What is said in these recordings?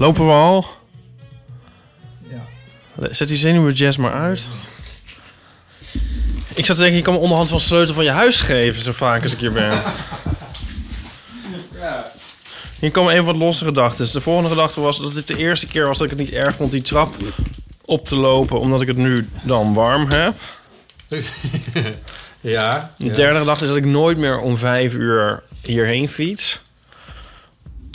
Lopen we al? Zet die zenuwjazz maar uit. Ik zat te denken, je kan me onderhand van sleutel van je huis geven, zo vaak als ik hier ben. Hier komen even wat losse gedachten. De volgende gedachte was dat dit de eerste keer was dat ik het niet erg vond die trap op te lopen, omdat ik het nu dan warm heb. Ja. De derde gedachte is dat ik nooit meer om vijf uur hierheen fiets.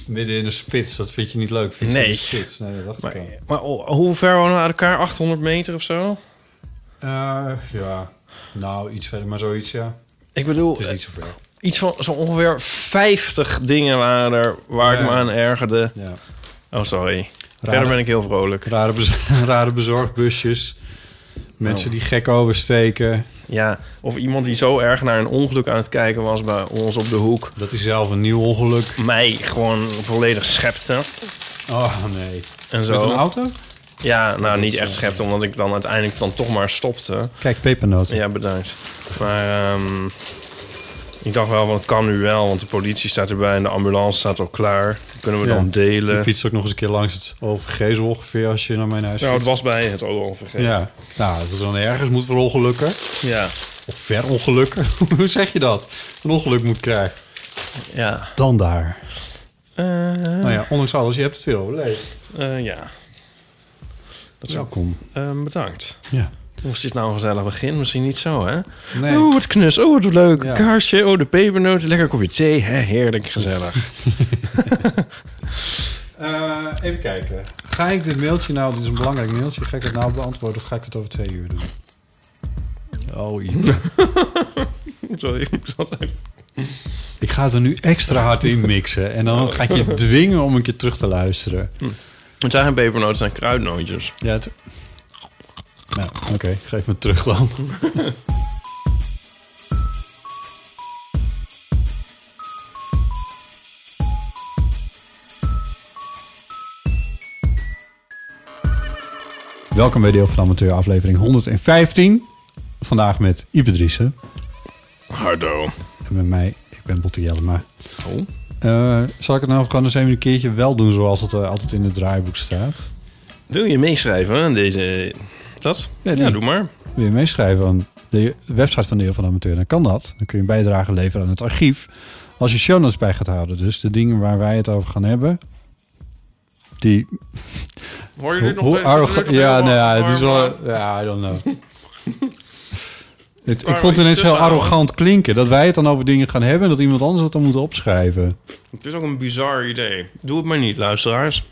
Midden in de spits, dat vind je niet leuk. Fietsen Nee. in de spits. Nee, dat dacht Maar, ik al. maar oh, hoe ver wonen we uit elkaar? 800 meter of zo? Eh, ja, nou iets verder, maar zoiets, ja. Ik bedoel, Het is niet zo ver. iets van zo ongeveer 50 dingen waren er waar ik me aan ergerde. Ja. Oh, sorry. Verder ben ik heel vrolijk. Rare, rare bezorgbusjes. Mensen Oh. die gek oversteken. Ja, of iemand die zo erg naar een ongeluk aan het kijken was bij ons op de hoek. Dat hij zelf een nieuw ongeluk... Mij gewoon volledig schepte Oh, nee. en zo. Met een auto? Ja, nou niet echt eh, schepte, omdat ik dan uiteindelijk dan toch maar stopte. Kijk, pepernoten. Ja, bedankt. Maar ehm, ik dacht wel, van het kan nu wel, want de politie staat erbij en de ambulance staat al klaar. Die kunnen we Ja. dan delen. Je fietst ook nog eens een keer langs het OVG ongeveer als je naar mijn huis Nou, het was bij het OLVG. Ja, nou, dat is dan ergens moet voor ongelukken. Ja. Of ver ongelukken. Hoe zeg je dat? Een ongeluk moet krijgen. Ja. Dan daar. Eh, Nou ja, ondanks alles, je hebt het veel overleefd. eh, ja. Dat is ook Welkom. Ehm, bedankt. Ja. Was dit nou een gezellig begin? Misschien niet zo, hè? Nee. Oh, wat knus. Oh, wat leuk. Ja. Kaarsje. Oh, de pepernoten. Lekker kopje thee. Hè? Heerlijk gezellig. Eh, even kijken. Ga ik dit mailtje nou, dit is een belangrijk mailtje, ga ik het nou beantwoorden of ga ik het over twee uur doen? Oh, ja. Sorry. ik zat even- ik ga het er nu extra hard in mixen en dan ga ik je dwingen om een keer terug te luisteren. Het zijn geen pepernoten, het zijn kruidnootjes. Ja, het... Nou, oké, geef me terug dan. Welkom bij Deel van de Amateur, aflevering 115. Vandaag met Ipe Driessen Hardo. en met mij, ik ben Botte Jellema. Oh. Eh, zal ik het nou gewoon eens even een keertje wel doen zoals het eh, altijd in het draaiboek staat? Wil je meeschrijven aan deze... Dat? Ja, doe maar. Wil je meeschrijven aan de website van Deel van de Amateur, dan kan dat. Dan kun je een bijdrage leveren aan het archief. Als je show notes bij gaat houden, dus de dingen waar wij het over gaan hebben, die... Hoor je dit nog arrogant... Ja, heel nou ja, het is wel... Ja, I don't know. Het, ik vond het ineens heel arrogant klinken. Dat wij het dan over dingen gaan hebben en dat iemand anders het dan moet opschrijven. Het is ook een bizar idee. Doe het maar niet, luisteraars.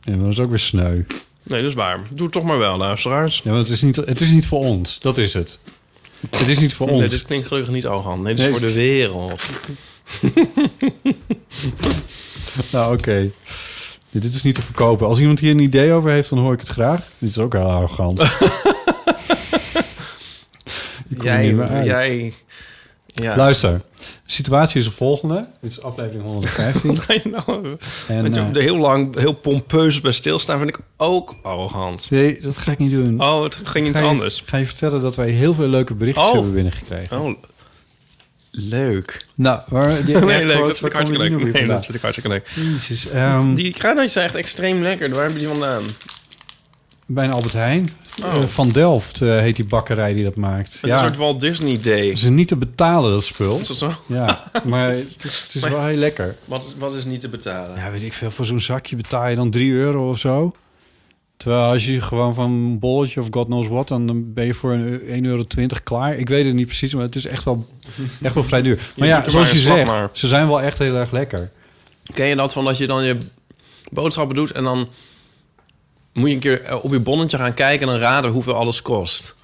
Ja, maar dat is ook weer sneu. Nee, dat is waar. Doe het toch maar wel, luisteraars. Ja, want het is, niet, het is niet voor ons. Dat is het. Het is niet voor ons. Nee, dit klinkt gelukkig niet arrogant. Nee, dit is Nee, voor de wereld. Nou, oké. Dit is niet te verkopen. Als iemand hier een idee over heeft, dan hoor ik het graag. Dit is ook heel arrogant. Jij, jij... Ja. Luister, de situatie is de volgende. Dit is aflevering 115. Wat ga je nou... en, Want je eh, er heel lang, heel pompeus bij stilstaan vind ik ook arrogant. nee, dat ga ik niet doen. Oh, het ging iets anders. ga je vertellen dat wij heel veel leuke berichtjes Oh. hebben binnengekregen. Oh, leuk. Nou, waar, die Nee, leuk. Dat vind ik hartstikke leuk. Nee, dat vind ik hartstikke leuk. Jezus, Die kruidnootjes zijn echt extreem lekker. Waar hebben die vandaan? Bij een Albert Heijn. Oh. Eh, van Delft eh, heet die bakkerij die dat maakt. Een ja, soort Walt Disney Day. ze niet te betalen, dat spul. Is dat zo? Ja, maar het is, het is Maar- wel heel lekker. Wat is, wat is niet te betalen? Ja, weet ik veel. Voor zo'n zakje betaal je dan 3 euro of zo. Terwijl als je gewoon van een bolletje of god knows what... dan ben je voor een 1,20 euro klaar. Ik weet het niet precies, maar het is echt wel, echt wel vrij duur. Maar Je ja, zoals maar je zegt, maar. ze zijn wel echt heel erg lekker. Ken je dat van dat je dan je boodschappen doet en dan moet je een keer eh, op je bonnetje gaan kijken en dan raden hoeveel alles kost.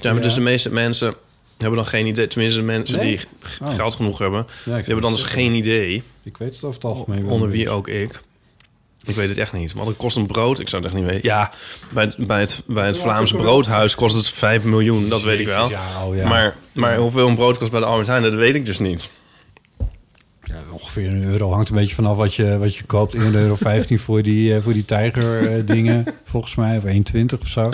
Ja, maar. Dus de meeste mensen hebben dan geen idee. Tenminste, de mensen Nee? die Oh. geld genoeg hebben, die Ja, hebben dan dus geen idee. Ik weet het over het algemeen wel Onder wie ook ik. Ik weet het echt niet. Want het kost een brood. Ik zou het echt niet weten. Ja, bij het, bij het, bij het Vlaams broodhuis kost het 5 miljoen. Dat weet ik wel. Oh ja. Maar, maar hoeveel een brood kost bij de Albert Heijn, dat weet ik dus niet. Ongeveer een euro. Hangt een beetje vanaf wat je, wat je koopt. 1,15 euro voor die, eh, voor die tijger eh, dingen, volgens mij. Of 1,20 of zo.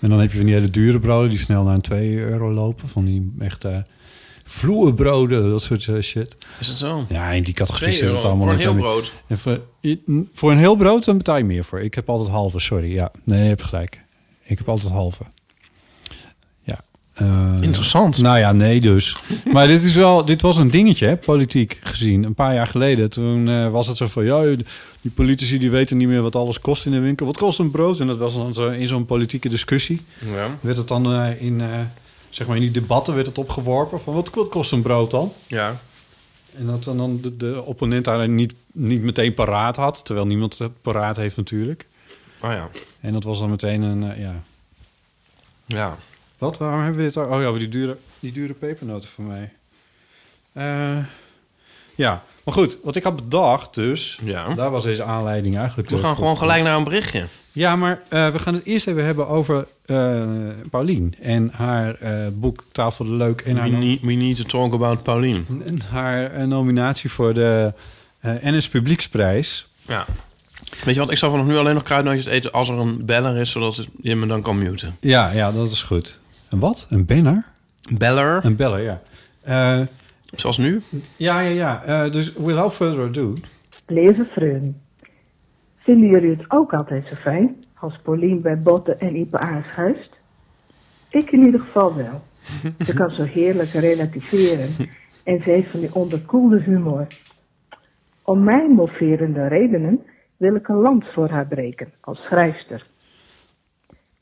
En dan heb je van die hele dure broden die snel naar een 2 euro lopen. Van die echte vloerbroden, dat soort eh, shit. Is het zo? Ja, in die categorie 2 zit het allemaal voor een heel brood. En voor een heel brood dan betaal je meer voor. Ik heb altijd halve, sorry. Ja, nee, je hebt gelijk. Ik heb altijd halve. Eh, Interessant. nou ja, nee dus. Maar dit, is wel, dit was een dingetje, hè, politiek gezien. Een paar jaar geleden, toen eh, was het zo van... ja, die politici die weten niet meer wat alles kost in de winkel. Wat kost een brood? En dat was dan zo in zo'n politieke discussie. Ja. Werd het dan eh, in, eh, zeg maar in die debatten werd het opgeworpen... van wat, wat kost een brood dan? ja. En dat dan- dan de, de opponent daar niet, niet meteen paraat had... terwijl niemand het paraat heeft natuurlijk. Oh ja. En dat was dan meteen een... eh, ja. Ja. Wat? Waarom hebben we dit? Oh ja, die dure, die dure pepernoten van mij. Eh, ja, maar goed. Wat ik had bedacht dus... Ja. Daar was deze aanleiding eigenlijk... We gaan voor- gewoon gelijk naar een berichtje. Ja, maar eh, we gaan het eerst even hebben over eh Paulien... en haar boek Tafel de Leuk... en haar, We need, we need to talk about Paulien. en haar nominatie voor de NS Publieksprijs. Ja. Weet je wat, ik zal vanaf nu alleen nog kruidnootjes eten als er een beller is, zodat je me dan kan muten. Ja, ja, dat is goed. Een wat? Een banner? Beller? Een beller, ja. Eh, Zoals nu? ja, ja, ja. Eh, dus without further ado... Lieve vrienden, vinden jullie het ook altijd zo fijn als Paulien bij Botten en Ipe aanschuift? Ik in ieder geval wel. Ze kan zo heerlijk relativeren en ze heeft van die onderkoelde humor. Om mijn moverende redenen wil ik een lans voor haar breken als schrijfster.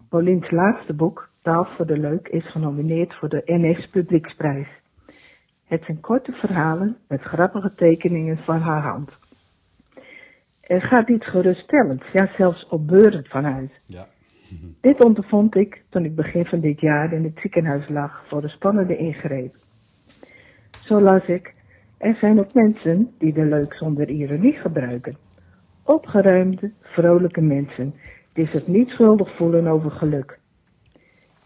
Pauliens laatste boek, Taal voor de Leuk, is genomineerd voor de NS Publieksprijs. Het zijn korte verhalen met grappige tekeningen van haar hand. Er gaat iets geruststellends, ja zelfs opbeurend vanuit. Ja. Dit ondervond ik toen ik begin van dit jaar in het ziekenhuis lag voor een spannende ingreep. Zo las ik, er zijn ook mensen die de leuk zonder ironie gebruiken. Opgeruimde, vrolijke mensen die zich niet schuldig voelen over geluk.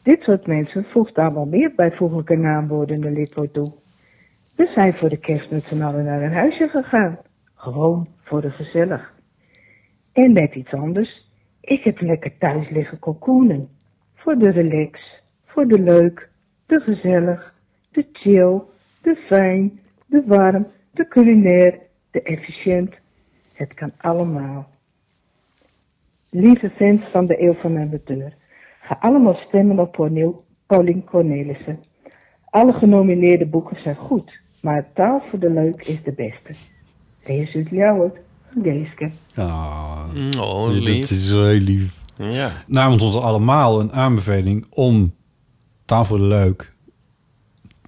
Dit soort mensen voegt wel meer bijvoeglijke naamwoorden in de lidwoord toe. We zijn voor de kerst met z'n allen naar een huisje gegaan. Gewoon voor de gezellig. En net iets anders. Ik heb lekker thuis liggen cocoonen. Voor de relax, voor de leuk, de gezellig, de chill, de fijn, de warm, de culinair, de efficiënt. Het kan allemaal. Lieve fans van de Eeuw van Amateur, ga allemaal stemmen op Paulien- Paulien Cornelissen. Alle genomineerde boeken zijn goed, maar Taal voor de Leuk is de beste. Lees u Ljouwert, Geeske. Ah, Oh, dat lief. is heel lief. Ja. Namens ons allemaal een aanbeveling om Tafel de Leuk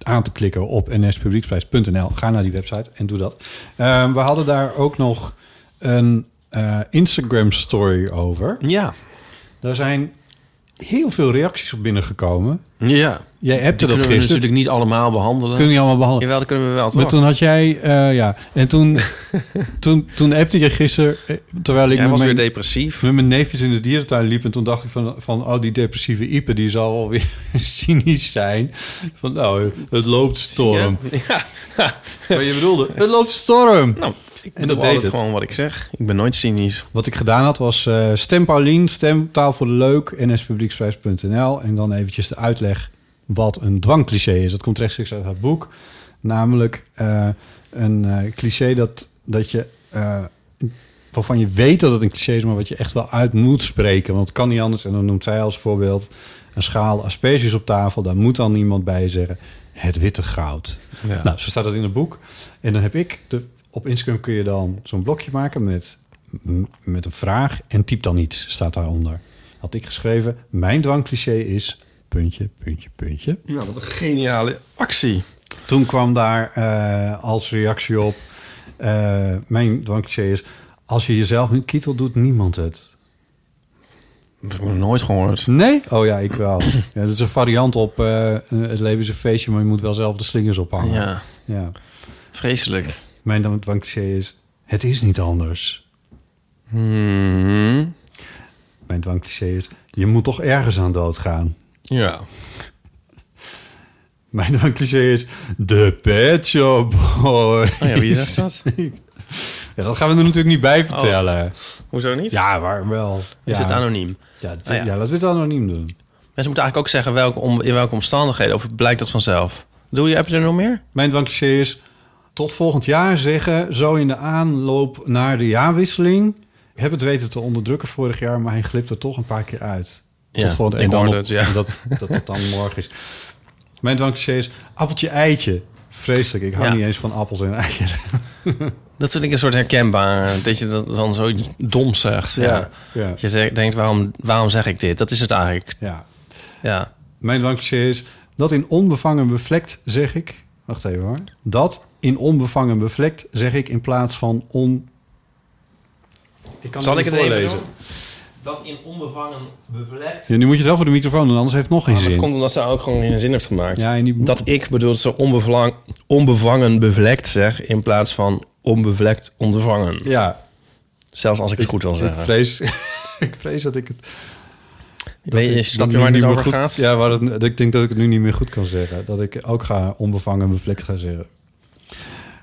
aan te klikken op nspublieksprijs.nl. Ga naar die website en doe dat. Eh, we hadden daar ook nog een eh, Instagram story over. Ja. Daar zijn heel veel reacties op binnengekomen. Ja. Jij hebt dat kunnen we gisteren. natuurlijk niet allemaal behandelen. Kun je allemaal behandelen. Jawel, dat kunnen we wel. Maar toen had jij, eh, ja, en toen, toen, toen appte je gisteren, eh, terwijl ik Jij met was weer depressief. met mijn neefjes in de dierentuin liep en toen dacht ik van, van oh, die depressieve Ipe, die zal wel weer cynisch zijn. Van, nou, het loopt storm. Ja. Maar je bedoelde, het loopt storm. Nou, ik En dat deed het. gewoon wat ik zeg. Ik ben nooit cynisch. Wat ik gedaan had was eh, stem Paulien, stem Taal voor de Leuk, nspublieksprijs.nl en dan eventjes de uitleg wat een dwangcliché is. Dat komt rechtstreeks uit het boek. Namelijk eh, een eh, cliché dat, dat je, eh, waarvan je weet dat het een cliché is, maar wat je echt wel uit moet spreken. Want het kan niet anders. En dan noemt zij als voorbeeld een schaal asperges op tafel. Daar moet dan iemand bij zeggen, het witte goud. Ja. Nou, zo staat dat in het boek. En dan heb ik, de, op Instagram kun je dan zo'n blokje maken met, met een vraag en typ dan iets, staat daaronder. Had ik geschreven, mijn dwangcliché is puntje, puntje, puntje. Nou, wat een geniale actie. Toen kwam daar eh, als reactie op, Eh, mijn dwangcliché is... Als je jezelf niet kietelt, doet niemand het. Dat heb ik nooit gehoord. Nee? Oh ja, ik wel. ja, dat is een variant op... eh, het leven is een feestje, maar je moet wel zelf de slingers ophangen. Ja, ja. vreselijk. Mijn dwangcliché is... Het is niet anders. Mhm. Mijn dwangcliché is... Je moet toch ergens aan doodgaan. Ja. Mijn dwangcliché is... De Pet Shop Boy. Oh ja, wie zegt dat? Ja, dat gaan we er natuurlijk niet bij vertellen. Hoezo niet? Ja, waar wel. Is ja. het anoniem? Ja, dat, Ah, ja. ja, laten we het anoniem doen. Mensen moeten eigenlijk ook zeggen welke om, in welke omstandigheden. Of blijkt dat vanzelf? Doe je, heb je er nog meer? Mijn dwangcliché is... Tot volgend jaar zeggen, zo in de aanloop naar de jaarwisseling... Ik heb het weten te onderdrukken vorig jaar, maar hij glipt er toch een paar keer uit. Ja, Tot volgend ik en dan op- het, ja. dat, dat het dan morgen is. Mijn dwangcliché is appeltje eitje. Vreselijk, ik hou Ja. niet eens van appels en eitjes. Dat vind ik een soort herkenbaar. Dat je dat dan zo dom zegt. Ja. ja. Je zegt- denkt, waarom, waarom zeg ik dit? Dat is het eigenlijk. ja. Ja. Mijn dwangcliché is dat in onbevangen bevlekt zeg ik... Wacht even hoor. Dat in onbevangen bevlekt zeg ik in plaats van on... Ik kan Zal ik het voorlezen. doen? Dat in onbevangen bevlekt. Ja, nu moet je het wel voor de microfoon doen, anders heeft het nog geen Ah, dat zin. komt omdat ze ook gewoon geen zin heeft gemaakt. Ja, en die Dat ik bedoel dat ze onbevangen, onbevangen bevlekt zeg... in plaats van onbevlekt ontvangen. Ja, Zelfs als ik het ik, goed wil ik zeggen. vrees, ik vrees dat ik het... dat Weet je, ik snap je waar meer over goed- gaat? Ja, waar het, dat ik denk dat ik het nu niet meer goed kan zeggen. Dat ik ook ga onbevangen bevlekt ga zeggen.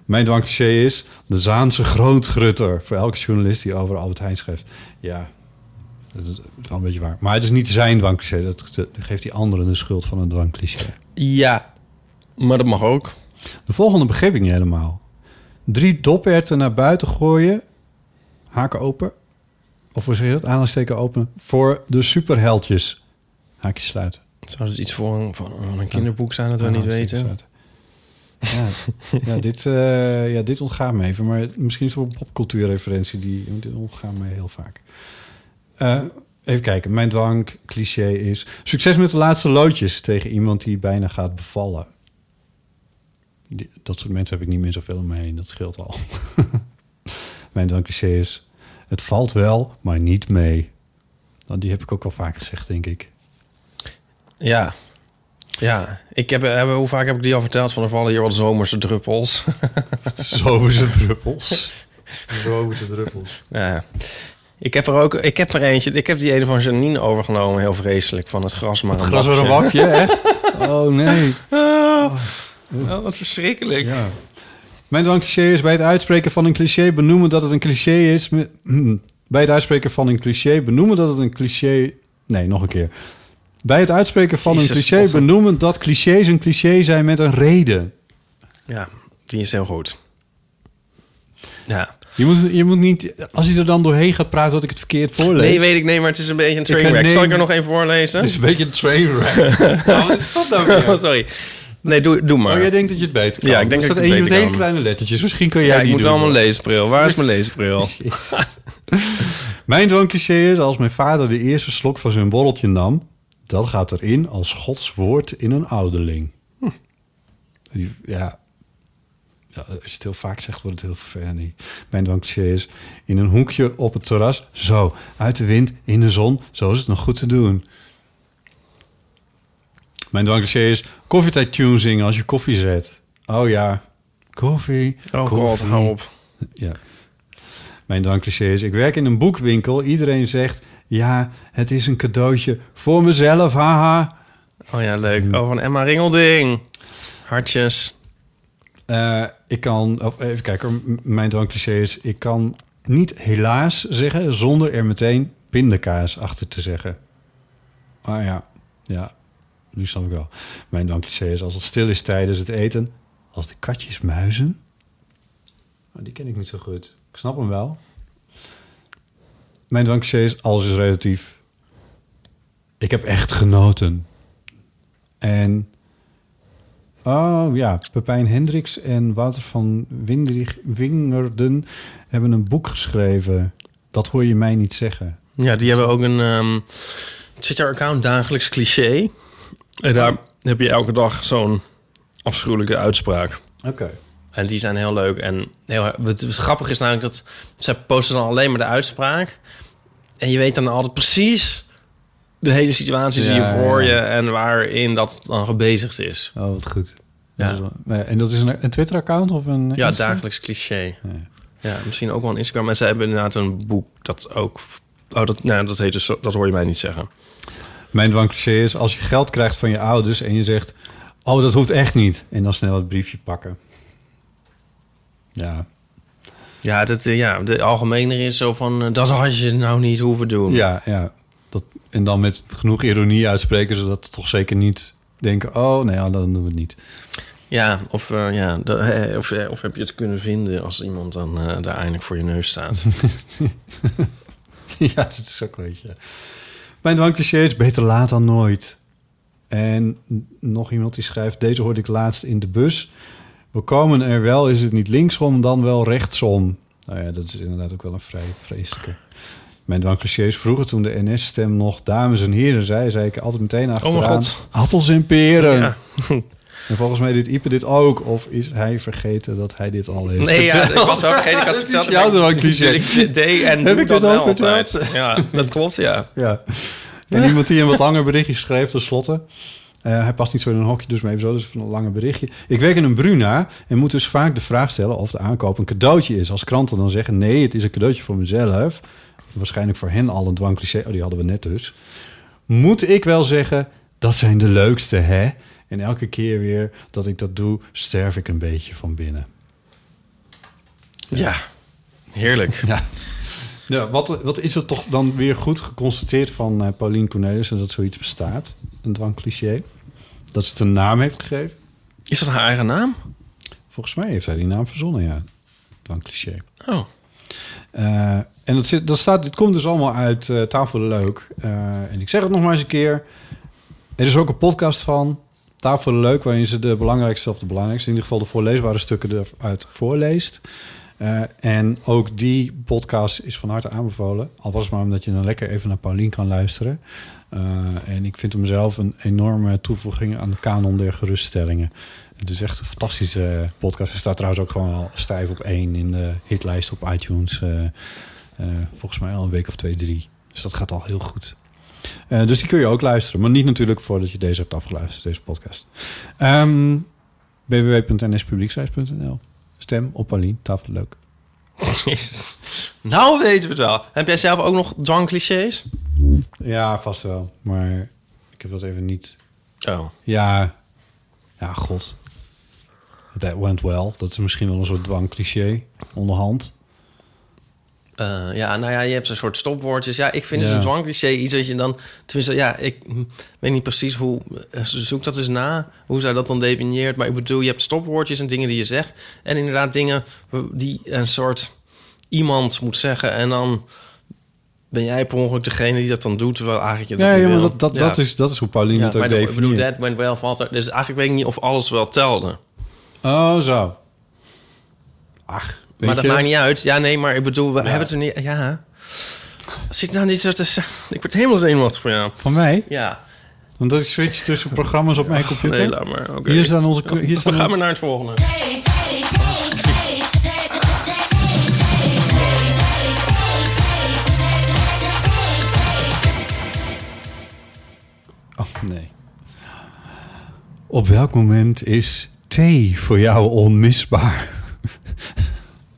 Mijn dwangcliché is de Zaanse grootgrutter. Voor elke journalist die over Albert Heijn schrijft. Ja, dat is wel een beetje waar. Maar het is niet zijn dwangcliché. Dat, geeft die anderen de schuld van een dwangcliché. Ja, maar dat mag ook. De volgende begreep ik niet helemaal. Drie doperten naar buiten gooien. Haken open. Of hoe zeg je dat? Aanhalingssteken openen. Voor de superheldjes. Haakjes sluiten. Zou het iets voor een, een kinderboek zijn dat we niet weten? sluiten. Ja, ja, dit, eh, ja, dit ontgaat me even. Maar misschien is het wel een popcultuurreferentie. Die, dit ontgaat me heel vaak. Eh, even kijken. Mijn dwang cliché is... Succes met de laatste loodjes tegen iemand die bijna gaat bevallen. Dat soort mensen heb ik niet meer zoveel om. Dat scheelt al. Mijn dwang cliché is... Het valt wel, maar niet mee. Nou, die heb ik ook wel vaak gezegd, denk ik. Ja. Ja, ik heb, eh, hoe vaak heb ik die al verteld? Van er vallen hier wat zomerse druppels. Zomerse druppels. Zomerse druppels. ja. Ik heb er ook, ik heb er eentje, ik heb die ene van Janine overgenomen, heel vreselijk, van het gras maar Het een gras weer een wakje, echt? Oh, nee. Oh, wat verschrikkelijk. Ja. Mijn dwangcliché is bij het uitspreken van een cliché benoemen dat het een cliché is. Bij het uitspreken van een cliché benoemen dat het een cliché... Nee, nog een keer. Bij het uitspreken van Jezus, een cliché benoemen dat clichés een cliché zijn met een reden. Ja, die is heel goed. Ja. Je moet, je moet niet, als je er dan doorheen gaat praten, dat ik het verkeerd voorlees. Nee, weet ik, nee, maar het is een beetje een trainwreck. herneem- Zal ik er nog één voorlezen? Het is een beetje een trainwreck. nou, wat is dat nou weer? Oh, sorry. Nee, doe, doe maar. Oh, jij denkt dat je het beter kan. Ja, ik denk dat ik het één met beter hele kleine lettertjes. Misschien kun jij ja, ik die moet doen. wel mijn leesbril. Waar is mijn leesbril? Mijn dwangcliché is als mijn vader de eerste slok van zijn borreltje nam... dat gaat erin als Gods woord in een ouderling. Hm. Die, ja. ja, als je het heel vaak zegt, wordt het heel vervelend. Mijn dwangcliché is in een hoekje op het terras... zo, uit de wind, in de zon, zo is het nog goed te doen. Mijn dwangcliché is koffietijd tune zingen als je koffie zet. Oh ja, koffie, Oh god, hou op. Ja. Mijn dwangcliché is, ik werk in een boekwinkel. Iedereen zegt, ja, het is een cadeautje voor mezelf, haha. Oh ja, leuk. Oh, van Emma Ringelding. Hartjes. Eh, ik kan, even kijken, mijn dwangcliché is, ik kan niet helaas zeggen zonder er meteen pindakaas achter te zeggen. Ah ja, ja, nu snap ik wel. Mijn dwangcliché is, als het stil is tijdens het eten, als de katjes muizen. Oh, die ken ik niet zo goed. Ik snap hem wel. Mijn dwangcliché is, alles is relatief. Ik heb echt genoten. En Oh ja, Pepijn Hendricks en Wouter van Windrich, Wingerden hebben een boek geschreven. Dat hoor je mij niet zeggen. Ja, die hebben ook een... ehm Twitter-account, dagelijks cliché. En daar heb je elke dag zo'n afschuwelijke uitspraak. Oké. En die zijn heel leuk. En heel, het, het grappige is namelijk dat zij posten dan alleen maar de uitspraak. En je weet dan altijd precies de hele situatie zie je voor je en waarin dat dan gebezigd is. Oh, wat goed. Ja. En dat is een, een Twitter-account of een Ja, dagelijks cliché. Ja. misschien ook wel een Instagram. En ze hebben inderdaad een boek dat ook... Oh, dat, nou, dat heet dus... Dat hoor je mij niet zeggen. Mijn dwangcliché is als je geld krijgt van je ouders en je zegt... Oh, dat hoeft echt niet. En dan snel het briefje pakken. Ja, Ja, dat, eh, ja de algemene is zo van... eh, dat had je nou niet hoeven doen. ja, ja. Dat, en dan met genoeg ironie uitspreken... zodat ze toch zeker niet denken... Oh, nee, ja, dan doen we het niet. Ja, of, eh, ja, dat- eh, of, eh, of heb je het kunnen vinden als iemand dan eh, daar eindelijk voor je neus staat. ja, dat is ook een beetje... Mijn dwangcliché is beter laat dan nooit. En nog iemand die schrijft... Deze hoorde ik laatst in de bus. We komen er wel, is het niet linksom, dan wel rechtsom. Nou ja, dat is inderdaad ook wel een vrij vreselijke. Mijn dwangcliché is vroeger toen de NS-stem nog dames en heren zei... zei ik altijd meteen achteraan... God. Appels en peren. Ja. En volgens mij doet Ipe dit ook. Of is hij vergeten dat hij dit al heeft Nee, ja, ik was ook vergeten. Ik had verteld jouw ik- deed en Heb ik dat ook verteld? Ja, dat klopt, ja. Ja. En iemand die een wat langer berichtje schreef, tenslotte. Eh hij past niet zo in een hokje, dus maar even zo. Dus een langer berichtje. Ik werk in een Bruna en moet dus vaak de vraag stellen of de aankoop een cadeautje is. Als klanten dan zeggen nee, het is een cadeautje voor mezelf. Waarschijnlijk voor hen al een dwangcliché. Oh, die hadden we net dus. Moet ik wel zeggen, dat zijn de leukste, hè? En elke keer weer dat ik dat doe, sterf ik een beetje van binnen. Ja, heerlijk. Ja. Ja, wat, wat is er toch dan weer goed geconstateerd van eh Paulien Cornelissen dat zoiets bestaat? Een dwangcliché. Dat ze het een naam heeft gegeven. Is dat haar eigen naam? Volgens mij heeft zij die naam verzonnen, ja. Dwangcliché. Oh. Eh, en dat, zit, dat staat, dit komt dus allemaal uit eh Tafel Leuk. Eh, en ik zeg het nog maar eens een keer. Er is ook een podcast van Tafel Leuk... waarin ze de belangrijkste, of de belangrijkste... in ieder geval de voorleesbare stukken eruit voorleest. En ook die podcast is van harte aanbevolen. Al was het maar omdat je dan lekker even naar Paulien kan luisteren. Eh, en ik vind hem zelf een enorme toevoeging aan de kanon der geruststellingen. Het is echt een fantastische podcast. Hij staat trouwens ook gewoon al stijf op één in de hitlijst op iTunes. eh, eh, volgens mij al een week of twee, drie. Dus dat gaat al heel goed. Eh, dus die kun je ook luisteren. Maar niet natuurlijk voordat je deze hebt afgeluisterd, deze podcast. Www.nspublieksreis.nl Stem op Paulien, tafel leuk. Jezus. Nou weten we het wel. Heb jij zelf ook nog dwangclichés? Ja, vast wel. Maar ik heb dat even niet... Oh. Ja, ja, god. That went well. Dat is misschien wel een soort dwangcliché onderhand. Eh, ja, nou ja, je hebt zo'n soort stopwoordjes. Ja, ik vind Ja. het een dwangcliché iets dat je dan... Tenminste, ja, ik hm, weet niet precies hoe... eh, Zoek dat eens na, hoe zij dat dan definieert. Maar ik bedoel, je hebt stopwoordjes en dingen die je zegt. En inderdaad dingen die een soort iemand moet zeggen. En dan ben jij per ongeluk degene die dat dan doet... terwijl eigenlijk je dat Ja, maar dat, dat, Ja. dat, is, dat is hoe Pauline Ja, het ook maar ik bedoel, that went well valt er... Dus eigenlijk weet ik niet of alles wel telde. Oh, zo. Ach, maar dat je, maakt niet uit. Ja, nee, maar ik bedoel, we hebben het er niet... Ja. Zit nou niet zo te. Ik word helemaal zenuwachtig voor jou. Van mij? Ja. Omdat ik switch tussen programma's op mijn computer. Nee, laat maar. Hier staan onze... Hier We staan gaan maar naar het volgende. Oh, nee. Op welk moment is thee voor jou onmisbaar?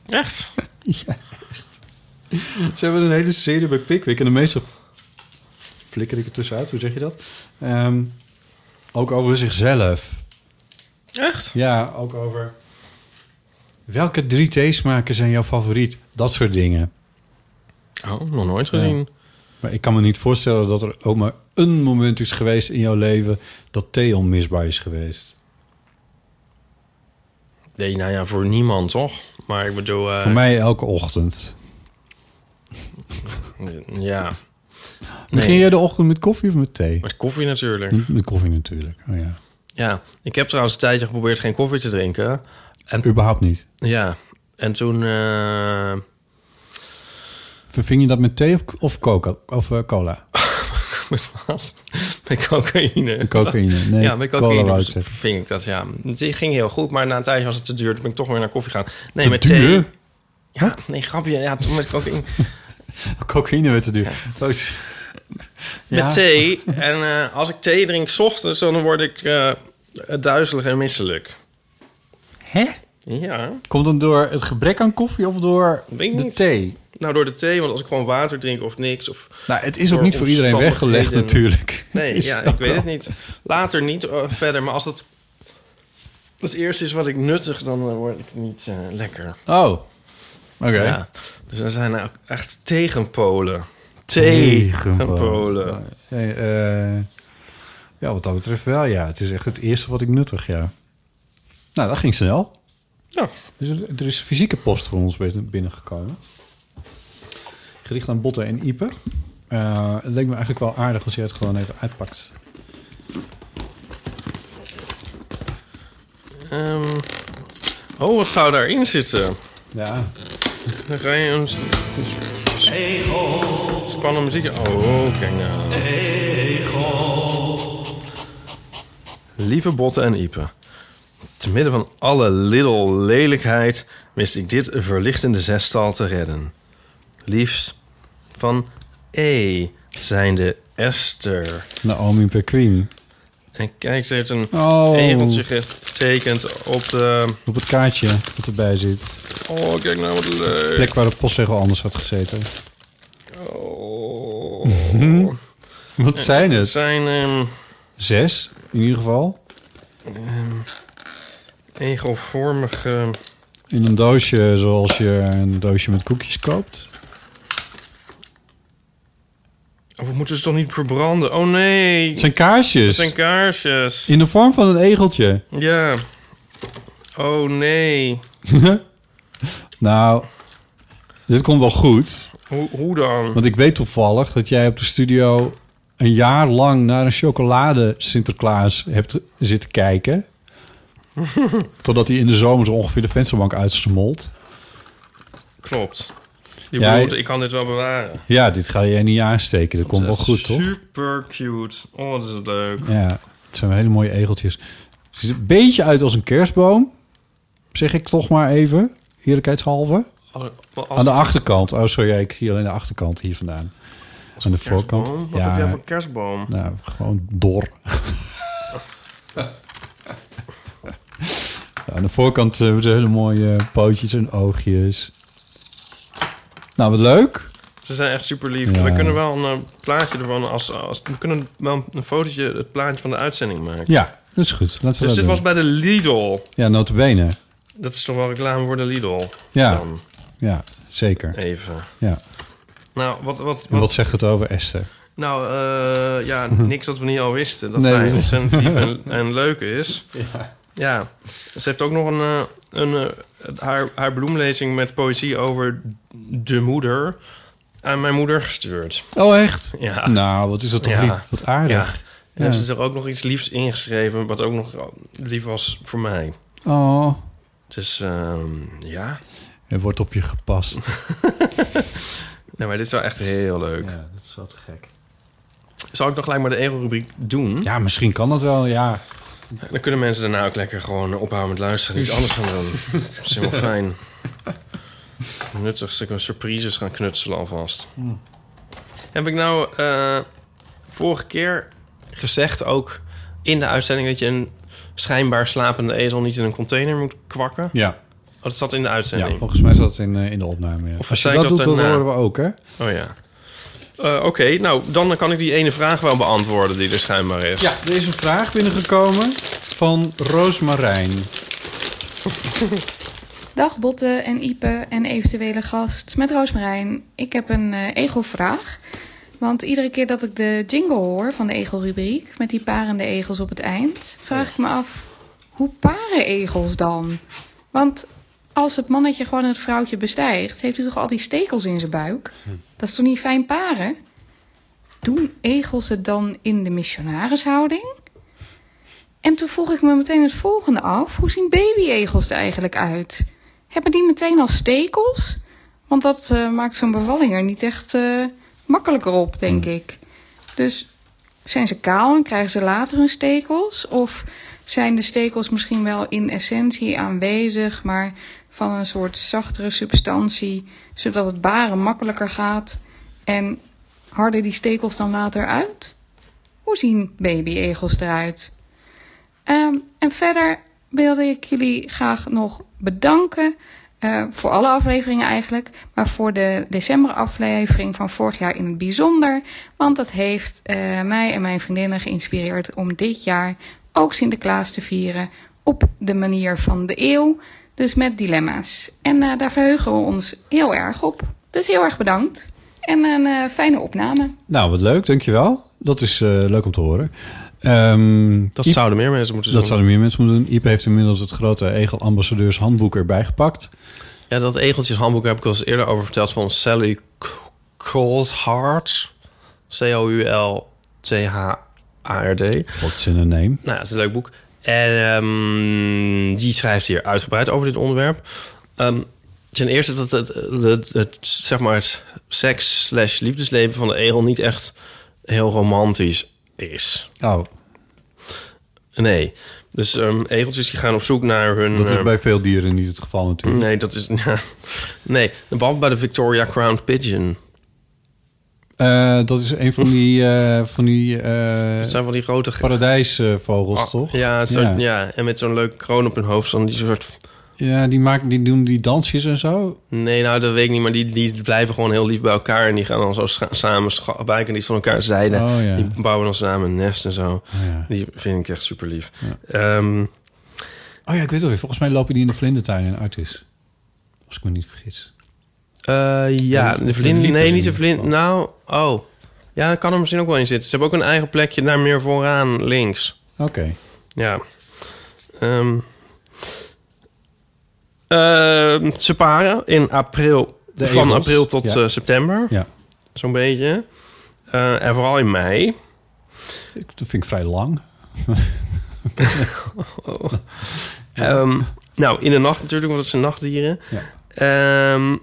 Echt? ja, echt. Ze hebben een hele serie bij Pickwick en de meeste flikker ik er tussenuit. Hoe zeg je dat? Ehm, ook over zichzelf. Echt? Ja, ook over... Welke drie theesmaken zijn jouw favoriet? Dat soort dingen. Oh, nog nooit gezien. Ja. Maar ik kan me niet voorstellen dat er ook maar een moment is geweest in jouw leven... dat thee onmisbaar is geweest. Nee, nou ja, voor niemand, toch? Maar ik bedoel... eh, Voor mij elke ochtend. Ja. Begin jij de ochtend met koffie of met thee? Met koffie natuurlijk. Met, koffie natuurlijk, oh ja. Ja, ik heb trouwens een tijdje geprobeerd geen koffie te drinken. En, Überhaupt niet. ja, en toen... eh, Verving je dat met thee of, of coca, of eh, cola? Met wat? Met cocaïne. Cocaïne. Nee, ja, met cocaïne ving ik dat, ja. Het ging heel goed, maar na een tijdje was het te duur. Toen ben ik toch weer naar koffie gaan. Nee, Te met duur? thee. Ja, nee, grapje. Ja, toen met cocaïne. Cocaïne werd te duur. Ja. Met thee. En eh, als ik thee drink 's ochtends, dan word ik eh, duizelig en misselijk. Hè? Ja, Komt het door het gebrek aan koffie of door de thee? Nou door de thee, want als ik gewoon water drink of niks... Of, Nou, het is ook niet voor iedereen weggelegd natuurlijk. nee, ja, ik weet wel- het niet. Later niet eh, verder, maar als dat het eerste is wat ik nuttig, dan eh, word ik niet eh, lekker. Oh, oké. Ja. Dus we zijn ook echt tegenpolen. Tegenpolen. Tegenpolen. Nee, eh, ja, wat dat betreft wel, ja. Het is echt het eerste wat ik nuttig, ja. Nou, dat ging snel. Ja. Dus er, is fysieke post voor ons binnen- binnengekomen. Gericht aan Botten en Ipe. Eh, het leek me eigenlijk wel aardig als je het gewoon even uitpakt. Ehm, oh, wat zou daarin zitten? Ja. Dan ga je een spannende muziek... Oh, kijk nou. Lieve Botten en Ipe. Te midden van alle little lelijkheid... wist ik dit verlichtende zestal te redden. Liefst van E, zijnde Esther. Naomi Perqueen. En kijk, ze heeft een Oh, egeltje getekend op de... op het kaartje dat erbij zit. Oh, kijk nou wat leuk. Plek waar de postzegel anders had gezeten. Oh. Wat zijn Het het? zijn ehm, Zes, in ieder geval. egelvormige... In een doosje zoals je een doosje met koekjes koopt. Of we moeten ze toch niet verbranden? Oh nee, Het zijn het kaarsjes. zijn kaarsjes. In de vorm van een egeltje. Ja. Oh nee. Nou, dit komt wel goed. Hoe, hoe dan? Want ik weet toevallig dat jij op de studio een jaar lang naar een chocolade Sinterklaas hebt zitten kijken. Totdat hij in de zomer zo ongeveer de vensterbank uitsmolt. Klopt. Je Ja, bedoelt, ik kan dit wel bewaren. Ja, dit ga je niet aansteken. Dat komt wel goed, toch? Super cute. Oh, wat is het leuk. Ja, het zijn hele mooie egeltjes. Het ziet er een beetje uit als een kerstboom. Zeg ik toch maar even, eerlijkheidshalve. Als, als Aan de achterkant. Oh, sorry, ik zie alleen de achterkant hier vandaan. Aan de kerstboom? voorkant. Wat heb jij Ja, voor kerstboom? nou, gewoon dor. Ja, aan de voorkant hebben ze hele mooie pootjes en oogjes. Nou, wat leuk. Ze zijn echt super lief. Ja. We kunnen wel een eh, plaatje ervan als, als... We kunnen wel een fotootje, het plaatje van de uitzending maken. Ja, dat is goed. Laten we Dus dit doen. was bij de Lidl. Ja, notabene. Dat is toch wel reclame voor de Lidl? Ja, Dan ja, zeker. even. Ja. Nou, wat... wat, wat zegt het over Esther? Nou, eh, ja, niks dat we niet al wisten. Dat Nee, zij ontzettend lief en, en leuk is. Ja. Ze heeft ook nog een, eh, een, haar, haar bloemlezing met poëzie over de moeder aan mijn moeder gestuurd. Oh, echt? Ja. Nou, wat is dat toch Ja. lief? Wat aardig. Ja. En Ja. ze heeft er ook nog iets liefs ingeschreven, wat ook nog lief was voor mij. Oh, Dus ehm, ja. er wordt op je gepast. Nee, maar dit is wel echt heel leuk. ja, dat is wel te gek. Zal ik nog gelijk maar de ego-rubriek doen? Ja, misschien kan dat wel, ja. Dan kunnen mensen daarna ook lekker gewoon ophouden met luisteren en iets anders gaan doen. Dat is helemaal fijn. Nuttig, ze kunnen surprises gaan knutselen alvast. Heb ik nou eh, vorige keer gezegd ook in de uitzending... dat je een schijnbaar slapende ezel niet in een container moet kwakken? Ja, Oh, dat zat in de ja uitzending. volgens mij zat het in, eh, in de opname. Ja. Of Als je dat doet, dat dan daarna? horen we ook, hè? Oh ja. Eh, Oké, nou, dan kan ik die ene vraag wel beantwoorden die er schijnbaar is. Ja, er is een vraag binnengekomen van Roosmarijn. Dag Botte en Ipe en eventuele gast met Roosmarijn. Ik heb een eh, egelvraag. Want iedere keer dat ik de jingle hoor van de egelrubriek... met die parende egels op het eind... vraag ik me af, hoe paren egels dan? Want als het mannetje gewoon het vrouwtje bestijgt... heeft hij toch al die stekels in zijn buik? Dat is toch niet fijn paren? Doen egels het dan in de missionarishouding? En toen vroeg ik me meteen het volgende af. Hoe zien babyegels er eigenlijk uit? Hebben die meteen al stekels? Want dat eh, maakt zo'n bevalling er niet echt eh, makkelijker op, denk ik. Dus zijn ze kaal en krijgen ze later hun stekels? Of zijn de stekels misschien wel in essentie aanwezig, maar van een soort zachtere substantie, zodat het baren makkelijker gaat? En harden die stekels dan later uit? Hoe zien babyegels eruit? Ehm, en verder wilde ik jullie graag nog bedanken eh, voor alle afleveringen eigenlijk, maar voor de decemberaflevering van vorig jaar in het bijzonder, want dat heeft eh, mij en mijn vriendinnen geïnspireerd om dit jaar ook Sinterklaas te vieren op de manier van de eeuw, dus met dilemma's. En eh, daar verheugen we ons heel erg op. Dus heel erg bedankt en een eh, fijne opname. Nou, wat leuk, dankjewel. Dat is eh, leuk om te horen. Ehm, Dat Iep- zouden meer mensen moeten dat doen. zouden meer mensen moeten doen. Iep heeft inmiddels het grote Egel-ambassadeurs handboek erbij gepakt. Ja, dat egeltjeshandboek heb ik al eens eerder over verteld van Sally Coulthard. C-O-U-L-T-H-A-R-D. Wat is in een name? Nou, ja, het is een leuk boek. En ehm, die schrijft hier uitgebreid over dit onderwerp. Ehm, ten eerste dat het, het, het, zeg maar het seks slash liefdesleven van de egel niet echt heel romantisch is. Oh, Nee. Dus ehm, egeltjes die gaan op zoek naar hun... dat is bij veel dieren niet het geval natuurlijk. Nee, dat is... Ja, nee, behalve bij de Victoria Crowned Pigeon. Eh, dat is een van die, eh, van die eh, Het zijn van die grote... paradijsvogels, Ah, toch? Ja, zo, Ja. ja. en met zo'n leuke kroon op hun hoofd. Zo'n die soort... Ja, die, maken, die doen die dansjes en zo. Nee, nou, dat weet ik niet. Maar die, die blijven gewoon heel lief bij elkaar. En die gaan dan zo samen wijken die van elkaar zijden. Oh ja. Die bouwen dan samen een nest en zo. Oh, ja. Die vind ik echt super lief. Ehm, Oh ja, ik weet het weer. Volgens mij lopen die in de vlindertuin in Artis. Als ik me niet vergis. Eh, ja, De- de de vlinder... Nee, niet de vlinder... geval. Nou, oh. Ja, dat kan er misschien ook wel in zitten. Ze hebben ook een eigen plekje daar meer vooraan links. Oké. Ja. Ehm, ze paren in april. De van egels, april tot ja. eh, september. Ja. Zo'n beetje. En vooral in mei. Dat vind ik vrij lang. Ehm, nou, in de nacht natuurlijk, want het zijn nachtdieren. Ja. Ehm,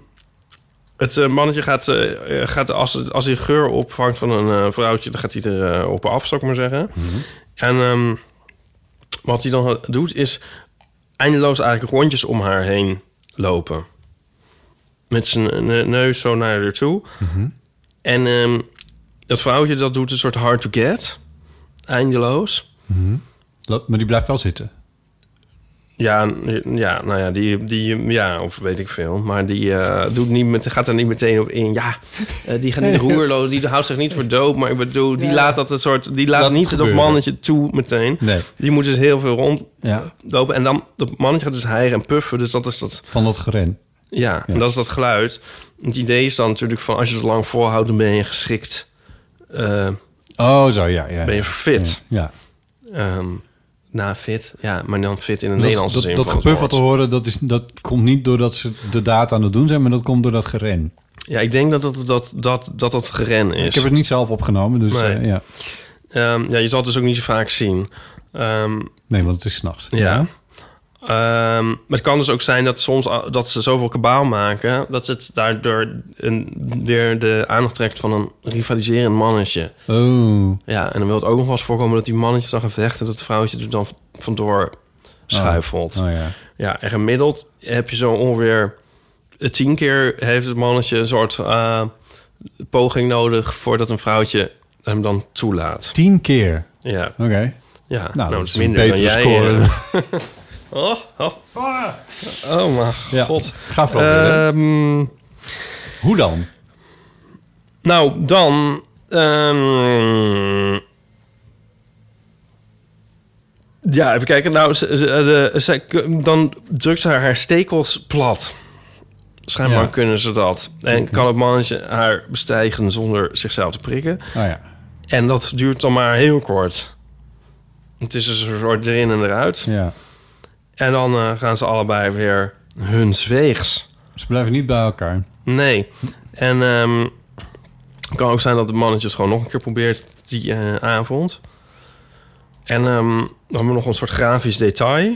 het eh, mannetje gaat, eh, eh, gaat als, als hij geur opvangt van een vrouwtje... dan gaat hij er op af, zou ik maar zeggen. En ehm, wat hij dan doet, is eindeloos eigenlijk rondjes om haar heen lopen. Met zijn ne- neus zo naar haar toe. En ehm, dat vrouwtje, dat doet een soort hard to get. Eindeloos. Lo- Maar die blijft wel zitten. Ja, ja, nou ja, die, die, ja, of weet ik veel. Maar die eh, doet niet met, gaat er niet meteen op in. Ja, eh, die gaat niet roerloos, die houdt zich niet voor dood. Maar ik bedoel, die laat dat een soort, die laat, niet dat mannetje toe meteen. Nee. Die moet dus heel veel Ja. rondlopen. En dan, dat mannetje gaat dus hijgen en puffen. Dus dat is dat, Van dat geren. ja, en dat is dat geluid. Het idee is dan natuurlijk van, als je het lang volhoudt, dan ben je geschikt. eh, Oh, zo, ja. ja ben je fit. Ja. Ehm na fit, ja, maar dan fit in een Dat, Nederlandse dat, zin dat wat te horen, dat, is, dat komt niet doordat ze de data aan het doen zijn, maar dat komt door dat geren. Ja, ik denk dat dat, dat, dat, dat, dat geren is. Ik heb het niet zelf opgenomen, dus Nee. eh, ja. Ehm, ja, je zal het dus ook niet zo vaak zien. Ehm, Nee, want het is s'nachts. ja. Ehm, maar het kan dus ook zijn dat soms dat ze zoveel kabaal maken... dat het daardoor een, weer de aandacht trekt van een rivaliserend mannetje. Oh. Ja, en dan wil het ook nog wel eens voorkomen dat die mannetjes dan gaan vechten... dat het vrouwtje er dan vandoor schuifelt. Oh ja. Ja, en gemiddeld heb je zo ongeveer eh, tien keer heeft het mannetje een soort eh, poging nodig voordat een vrouwtje hem dan toelaat. Tien keer. Ja, Oké. ja. Nou, dat dat is een minder dan jij. score. eh. oh, oh. oh mijn Ja. god. Ga vooral. Ehm, Hoe dan? nou, dan... ehm, ja, even kijken. Nou, ze, ze- de, ze- dan drukt ze haar stekels plat. Schijnbaar Ja. kunnen ze dat. En Oké. kan het mannetje haar bestijgen zonder zichzelf te prikken. Oh ja. En dat duurt dan maar heel kort. Het is dus een soort erin en eruit. ja. En dan eh, gaan ze allebei weer hun zweegs. Ze blijven niet bij elkaar. Nee. En ehm, het kan ook zijn dat de mannetjes gewoon nog een keer probeert die eh, avond. En ehm, dan hebben we nog een soort grafisch detail.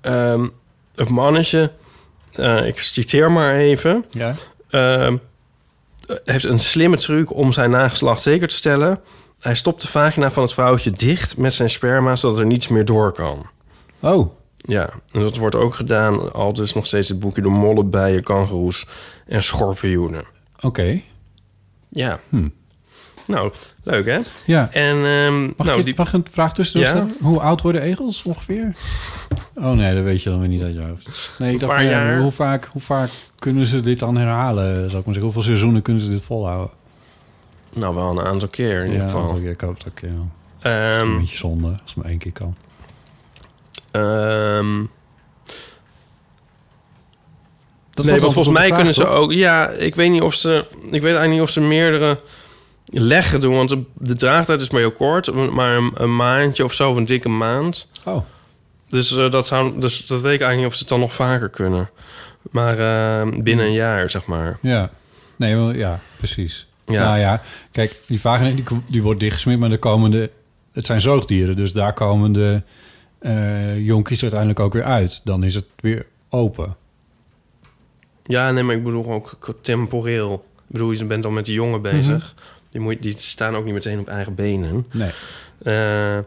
Ehm, het mannetje, eh, ik citeer maar even... Ja. heeft een slimme truc om zijn nageslacht zeker te stellen. hij stopt de vagina van het vrouwtje dicht met zijn sperma... zodat er niets meer door kan. Oh, Ja, en dat wordt ook gedaan... al dus nog steeds het boekje door mollen, bijen, kangoeroes en schorpioenen. oké. Ja. Hm. Nou, leuk hè? Ja. En ehm, Mag, nou, ik, die, mag een vraag tussendoor Ja? Hoe oud worden egels ongeveer? Oh nee, dat weet je dan weer niet uit je hoofd. Nee, ik dacht, van, ja, jaar. hoe, vaak, hoe vaak kunnen ze dit dan herhalen? Zou ik maar zeggen, hoeveel seizoenen kunnen ze dit volhouden? nou, wel een aantal keer in ja, ieder geval. dat- ik hoop dat ik ja, een Ehm, beetje zonde, als het maar één keer kan. Ehm, Dat nee, want volgens mij kunnen ze ook... Ja, ik weet niet of ze... Ik weet eigenlijk niet of ze meerdere leggen doen. Want de, de draagtijd is maar heel kort. Maar een, een maandje of zo, of een dikke maand. Oh, Dus, eh, dat zou, dus dat weet ik eigenlijk niet of ze het dan nog vaker kunnen. Maar eh, binnen een jaar, zeg maar. ja. Nee, wel, ja, precies. Ja. Nou ja, kijk, die vagina die, die wordt dichtgesmeerd, maar de komende... Het zijn zoogdieren, dus daar komen de eh jonkies uiteindelijk ook weer uit. Dan is het weer open. Ja, nee, maar ik bedoel ook temporeel. Ik bedoel, je bent al met die jongen bezig. die, moet, die staan ook niet meteen op eigen benen. Nee, Eh,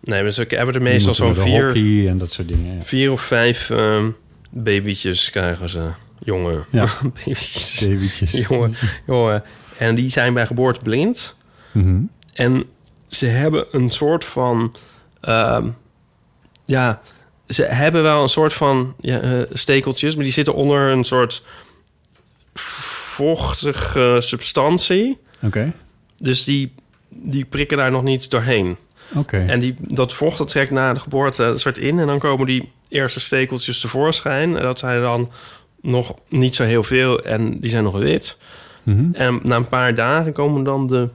nee, dus ik hebben er meestal zo'n vier, hockey en dat soort dingen. Ja. vier of vijf ehm, babytjes krijgen ze. Jongen. Ja. babytjes. Babytjes. jongen, jongen. En die zijn bij geboorte blind. Mhm. En ze hebben een soort van... ehm, ja, ze hebben wel een soort van ja, eh, stekeltjes... maar die zitten onder een soort vochtige substantie. Oké, Dus die, die prikken daar nog niet doorheen. oké. En die, dat vocht dat trekt na de geboorte een soort in... en dan komen die eerste stekeltjes tevoorschijn. En dat zijn dan nog niet zo heel veel en die zijn nog wit. Mhm. En na een paar dagen komen dan de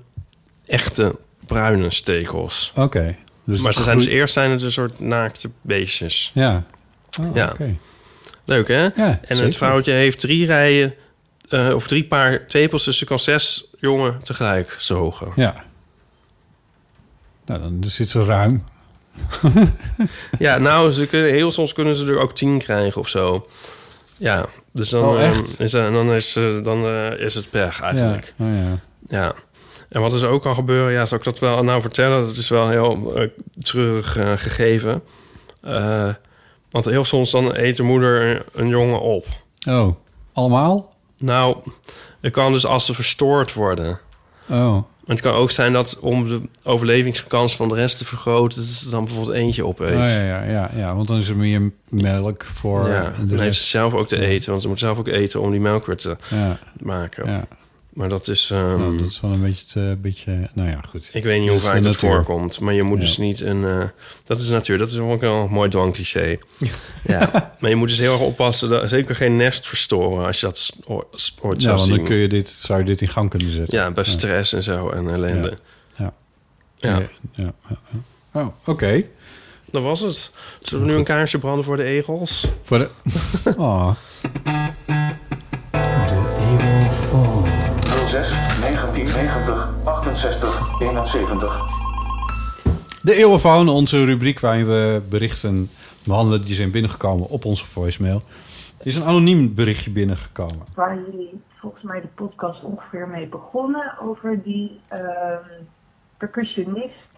echte bruine stekels. Oké. Dus maar ze zijn dus eerst zijn het een soort naakte beestjes. Ja. Oh, Ja. Leuk, hè? Ja, en zeker. het vrouwtje heeft drie rijen... eh, of drie paar tepels, dus ze kan zes jongen tegelijk zogen. Ja. Nou, dan zit ze ruim. Ja, nou, ze kunnen, heel soms kunnen ze er ook tien krijgen of zo. Ja, dus dan, Oh, eh, is, eh, dan, is, dan eh, is het pech eigenlijk. Ja. Oh, ja. Ja. En wat er zo ook kan gebeuren, ja, zal ik dat wel nou vertellen? Dat is wel heel eh, treurig eh, gegeven. Eh, want heel soms dan eet de moeder een jongen op. Oh, allemaal? Nou, het kan dus als ze verstoord worden. Oh, Het kan ook zijn dat om de overlevingskans van de rest te vergroten... dat ze dan bijvoorbeeld eentje opeet. oh ja, ja, ja, ja, want dan is er meer melk voor ja, de dan heeft ze zelf ook te eten. Want ze moet zelf ook eten om die melk weer te Ja, maken. ja. Maar dat is... ehm, Nou, dat is wel een beetje, te, beetje... Nou ja, goed. Ik weet niet hoe vaak de dat voorkomt. Maar je moet Ja. dus niet een... eh, dat is natuur. Dat is ook wel een mooi dwangcliché. ja. Maar je moet dus heel erg oppassen. Dat, zeker geen nest verstoren als je dat s- ho- s- ooit Ja, zien. dan kun je dit, zou je dit in gang kunnen zetten. Ja, bij stress en zo en ellende. Ja. Ja, Ja, ja, ja, ja. Oh, oké. dat was het. Zullen we nu een kaarsje branden voor de egels? Voor de... Oh. 06 1990 68 71. De Eeuwenfoon, onze rubriek waarin we berichten behandelen die zijn binnengekomen op onze voicemail. Er is een anoniem berichtje binnengekomen. waar jullie volgens mij de podcast ongeveer mee begonnen over die ehm, percussionist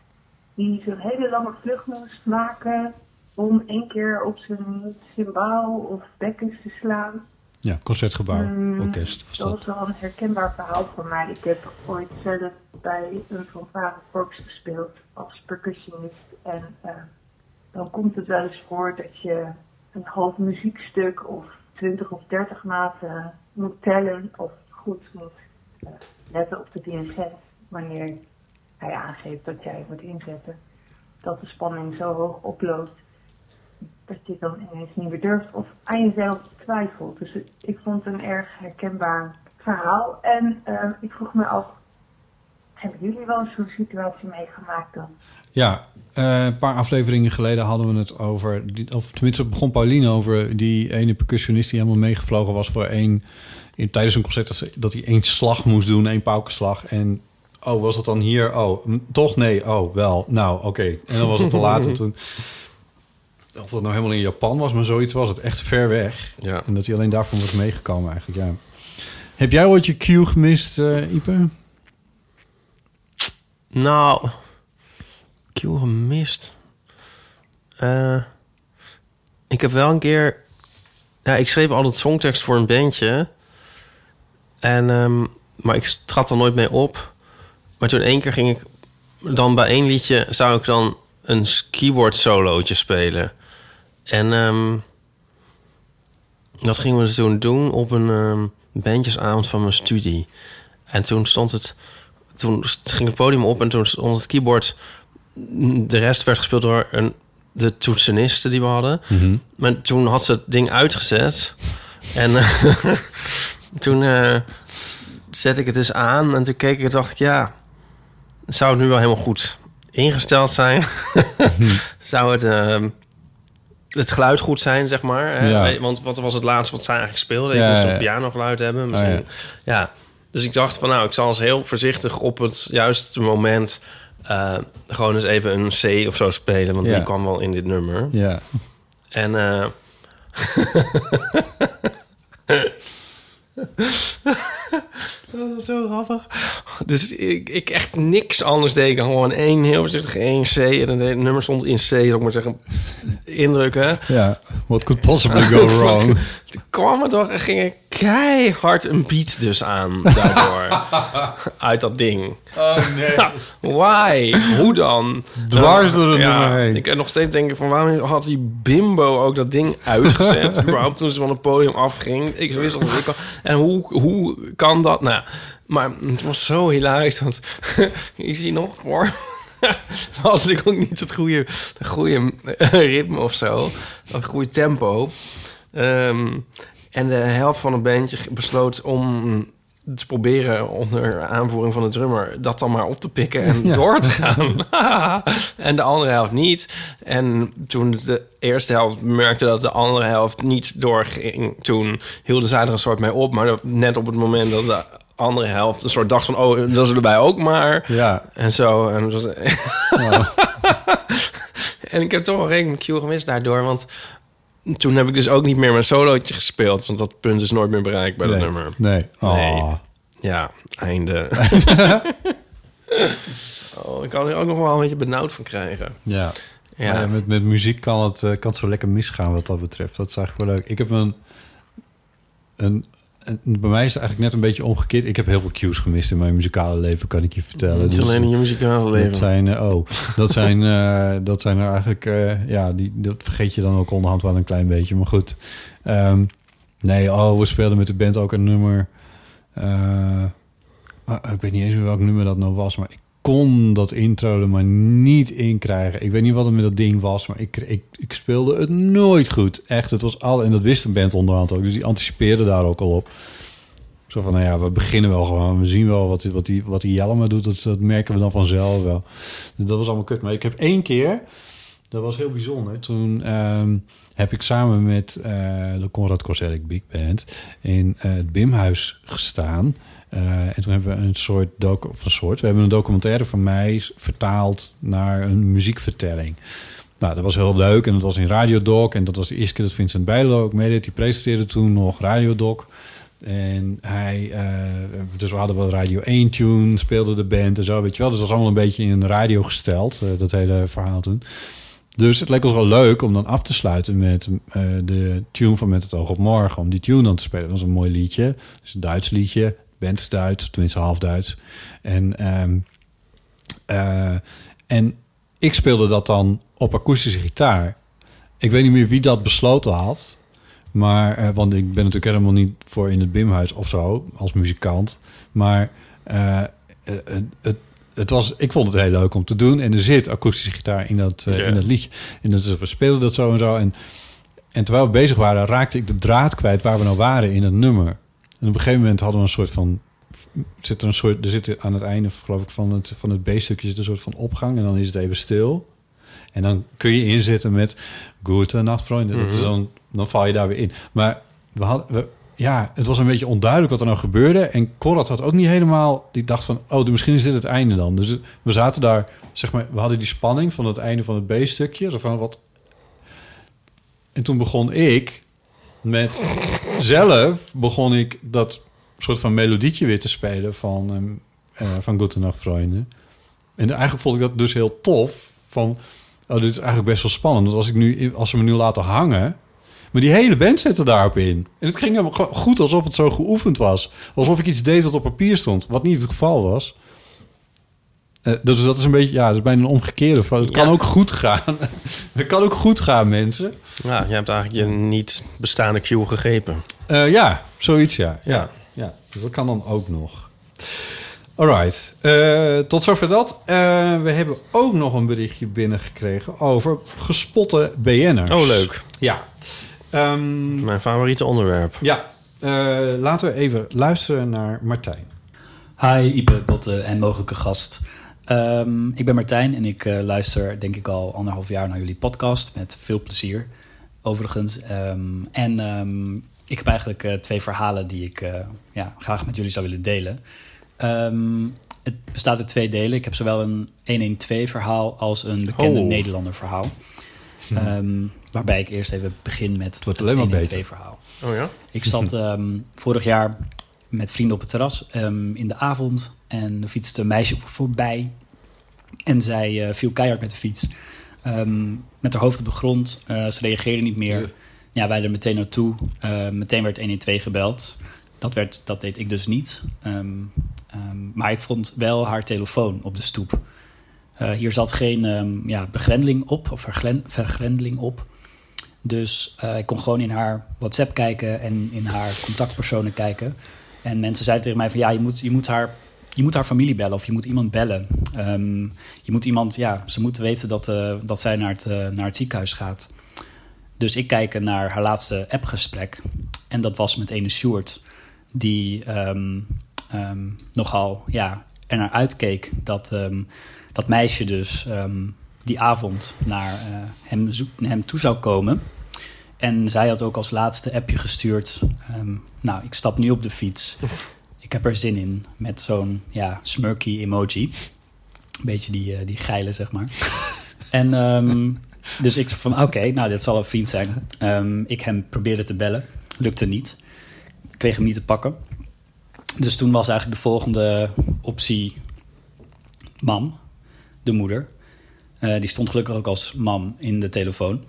die zo'n hele lange vlucht moest maken om één keer op zijn cymbaal of bekkens te slaan. Ja, Concertgebouw, Mm, orkest was Dat dat. is wel een herkenbaar verhaal voor mij. Ik heb ooit zelf bij een fanfarekorps gespeeld als percussionist. En eh, dan komt het wel eens voor dat je een half muziekstuk of 20 of 30 maten moet tellen of goed moet eh, letten op de dirigent wanneer hij aangeeft dat jij moet inzetten. Dat de spanning zo hoog oploopt dan ineens niet meer durft of aan jezelf twijfelt. Dus ik vond een erg herkenbaar verhaal. En eh, ik vroeg me af, hebben jullie wel zo'n situatie meegemaakt dan? Ja, eh, een paar afleveringen geleden hadden we het over... Of tenminste begon Pauline over die ene percussionist... die helemaal meegevlogen was voor één... In, tijdens een concert dat, ze- dat hij één slag moest doen, één paukenslag. En oh, was dat dan hier? Oh, toch? Nee, oh, wel. Nou, oké. En dan was het te laat en toen... Of dat nou helemaal in Japan was, maar zoiets was het echt ver weg. Ja. En dat hij alleen daarvan was meegekomen eigenlijk, ja. Heb jij ooit je cue gemist, eh Ipe? Nou, Q gemist. Eh, ik heb wel een keer... Ja, ik schreef altijd songtekst voor een bandje. En, ehm, maar ik trad er nooit mee op. Maar toen één keer ging ik... Dan bij één liedje zou ik dan een keyboard solootje spelen. En ehm, dat gingen we toen doen op een ehm, bandjesavond van mijn studie. En toen stond het... Toen ging het podium op en toen stond het keyboard... De rest werd gespeeld door een, de toetsenisten die we hadden. Mhm. Maar toen had ze het ding uitgezet. En toen eh zette ik het dus aan. En toen keek ik en dacht ik, ja... Zou het nu wel helemaal goed ingesteld zijn? Zou het... ehm, het geluid goed zijn, zeg maar. Hè? Ja. Want wat was het laatste wat zij eigenlijk speelde? Ik Ja, moest een ja. piano geluid hebben. Misschien. Oh, ja. Dus ik dacht van, nou, ik zal eens heel voorzichtig op het juiste moment... eh, gewoon eens even een C of zo spelen. Want die kwam wel in dit nummer. Ja. En... eh Dat was zo grappig. Dus ik, ik echt niks anders deed. Ik gewoon één heel voorzichtig één C. En dan het nummer stond in C, zou ik maar zeggen, indrukken. Ja, what could possibly go wrong? Toen kwam het toch en ging er keihard een beat dus aan daardoor. Uit dat ding. Oh nee. Why? Hoe dan? Dwars door het Ja, nummer heen. Ik nog steeds denken van waarom had die bimbo ook dat ding uitgezet? überhaupt toen ze van het podium afging. Ik wist al dat ik al... En hoe, hoe kan dat? Nou, maar het was zo hilarisch. Want ik zie nog voor... was ik ook niet het goede, het goede ritme of zo. Het goede tempo. Ehm, en de helft van het bandje besloot om te proberen onder aanvoering van de drummer dat dan maar op te pikken en Ja. door te gaan. en de andere helft niet. En toen de eerste helft merkte dat de andere helft niet doorging, toen hielden zij er een soort mee op. Maar net op het moment dat de andere helft een soort dacht van, oh, dat zullen wij ook maar. Ja. En zo. En, was- en ik heb toch wel rekening met Q gemist daardoor, want toen heb ik dus ook niet meer mijn solootje gespeeld, want dat punt is nooit meer bereikt bij Nee. dat nummer. Nee. Oh. Nee. Ja, einde. oh, ik kan er ook nog wel een beetje benauwd van krijgen. Ja. Ja. Maar ja, met, met muziek kan het, eh, kan het zo lekker misgaan wat dat betreft. Dat is eigenlijk wel leuk. Ik heb een, een- Bij mij is het eigenlijk net een beetje omgekeerd. Ik heb heel veel cues gemist in mijn muzikale leven, kan ik je vertellen. Niet Dus, alleen in je muzikale leven. Dat zijn, eh, oh, dat zijn, eh, dat zijn er eigenlijk, eh, ja, die, dat vergeet je dan ook onderhand wel een klein beetje. Maar goed. Ehm, nee, oh, we speelden met de band ook een nummer. ah, ik weet niet eens welk nummer dat nou was, maar ik kon dat intro er maar niet in krijgen. Ik weet niet wat er met dat ding was, maar ik, ik, ik speelde het nooit goed. Echt, het was al, en dat wist de band onderhand ook, dus die anticipeerde daar ook al op. Zo van, nou ja, we beginnen wel gewoon. We zien wel wat, wat, die, wat die Jellema doet. Dat, dat merken we dan vanzelf wel. Dus dat was allemaal kut. Maar ik heb één keer, dat was heel bijzonder. Toen ehm, heb ik samen met eh, de Conrad Korselic Big Band in eh, het Bimhuis gestaan. Eh, en toen hebben we een soort, doc of een soort, we hebben een documentaire van mij vertaald naar een muziekvertelling. Nou, dat was heel leuk en dat was in Radiodoc. En dat was de eerste keer dat Vincent Bijlo ook meedeed. Die presenteerde toen nog Radiodoc. En hij, eh, dus we hadden wel Radio 1 tune, speelde de band en zo, weet je wel. Dus dat was allemaal een beetje in de radio gesteld, eh, dat hele verhaal toen. Dus het leek ons wel leuk om dan af te sluiten met de tune van Met het oog op morgen. Om die tune dan te spelen. Dat was een mooi liedje. Dus een Duits liedje. Is Duits, tenminste half Duits. En, ehm, eh, en ik speelde dat dan op akoestische gitaar. Ik weet niet meer wie dat besloten had. Maar, eh, want ik ben natuurlijk helemaal niet voor in het Bimhuis of zo, als muzikant. Maar eh, het, het, het was, ik vond het heel leuk om te doen. En er zit akoestische gitaar in dat, in dat liedje. En dat, we speelden dat zo en zo. En, en terwijl we bezig waren, raakte ik de draad kwijt waar we nou waren in het nummer. En op een gegeven moment hadden we een soort van... Zit er, een soort, er zit aan het einde, geloof ik, van het, van het B-stukje zit een soort van opgang. En dan is het even stil. En dan kun je inzetten met Gute Nacht, vrienden. Dat is Mhm. dan, dan val je daar weer in. Maar we hadden, we, ja, het was een beetje onduidelijk wat er nou gebeurde. En Conrad had ook niet helemaal... Die dacht van, oh, misschien is dit het einde dan. Dus we zaten daar, zeg maar... We hadden die spanning van het einde van het B-stukje. Van wat... En toen begon ik met... Zelf begon ik dat soort van melodietje weer te spelen van, eh, van Gute Nacht, vrienden. En eigenlijk vond ik dat dus heel tof. Van, oh, dit is eigenlijk best wel spannend. Want als, ik nu, als ze me nu laten hangen... Maar die hele band zette daarop in. En het ging helemaal go- goed alsof het zo geoefend was. Alsof ik iets deed wat op papier stond. Wat niet het geval was. Dus dat is een beetje, ja, dat is bijna een omgekeerde. van, Het kan Ja. ook goed gaan. het kan ook goed gaan, mensen. Ja, je hebt eigenlijk je niet bestaande cue gegrepen. Eh, ja, zoiets, ja. ja. Ja. Ja, dus dat kan dan ook nog. Alright, Eh tot zover dat. Eh, we hebben ook nog een berichtje binnengekregen over gespotte BN'ers. Oh, leuk. Ja. Ehm, Mijn favoriete onderwerp. ja, Eh, laten we even luisteren naar Martijn. Hi, Ipe, Botte en mogelijke gast. Ehm, ik ben Martijn en ik eh, luister denk ik al anderhalf jaar naar jullie podcast met veel plezier. Overigens. Ehm, en ehm, ik heb eigenlijk eh, twee verhalen die ik eh, ja, graag met jullie zou willen delen. Ehm, het bestaat uit twee delen. Ik heb zowel een 112 verhaal als een bekende Oh. Nederlander verhaal. Ehm, waarbij ik eerst even begin met het, wordt maar 112 beter. verhaal. Oh ja? Ik zat ehm, vorig jaar met vrienden op het terras ehm, in de avond. En er fietste een meisje voorbij. En zij eh, viel keihard met de fiets. Ehm, met haar hoofd op de grond. Eh, ze reageerde niet meer. Ja, wij er meteen naartoe. Eh, meteen werd 112 gebeld. Dat, werd, dat deed ik dus niet. Ehm, ehm, maar ik vond wel haar telefoon op de stoep. Hier zat geen ehm, ja, begrendeling op, of vergrendeling op. Dus ik kon gewoon in haar WhatsApp kijken en in haar contactpersonen kijken. En mensen zeiden tegen mij van ja, je moet, je moet, haar, je moet haar familie bellen of je moet iemand bellen. Ehm, je moet iemand, ja, ze moeten weten dat, eh, dat zij naar het, eh, naar het ziekenhuis gaat. Dus ik kijk naar haar laatste appgesprek. En dat was met ene Sjoerd, die ehm, nogal ja, er naar uitkeek dat dat meisje dus die avond naar eh, hem, hem toe zou komen. En zij had ook als laatste appje gestuurd. nou, ik stap nu op de fiets. Ik heb er zin in. Met zo'n ja, smirky emoji. Een beetje die, eh, die geile, zeg maar. en ehm, dus ik van, oké, nou, dit zal een vriend zijn. Ehm, ik hem probeerde te bellen. Lukte niet. Ik kreeg hem niet te pakken. Dus toen was eigenlijk de volgende optie mam, de moeder. Eh, die stond gelukkig ook als mam in de telefoon.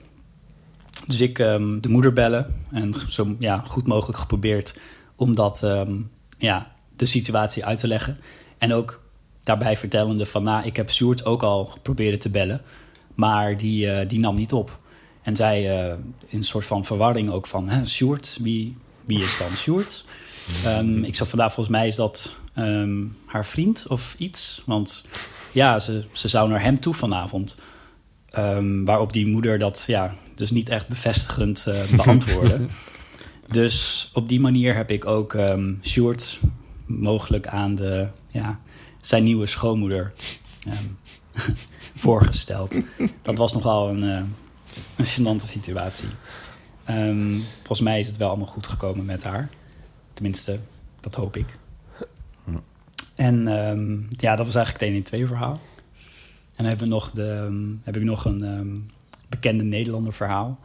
Dus ik ehm, de moeder bellen en zo ja, goed mogelijk geprobeerd om dat, ja, de situatie uit te leggen. En ook daarbij vertellende van, nou, ik heb Sjoerd ook al geprobeerd te bellen, maar die, eh, die nam niet op. En zij eh, in een soort van verwarring ook van, hè, Sjoerd, wie, wie is dan Sjoerd? Ehm, ik zou vandaag, volgens mij is dat ehm, haar vriend of iets. Want ja, ze, ze zou naar hem toe vanavond. Ehm, waarop die moeder dat ja, dus niet echt bevestigend eh, beantwoordde. Dus op die manier heb ik ook ehm Sjoerd mogelijk aan de, ja, zijn nieuwe schoonmoeder ehm, voorgesteld. Dat was nogal een, eh, een gênante situatie. Ehm, volgens mij is het wel allemaal goed gekomen met haar. Tenminste, dat hoop ik. En ja, dat was eigenlijk het 1 in 2 verhaal. En dan hebben we nog de, heb ik nog een bekende Nederlander verhaal.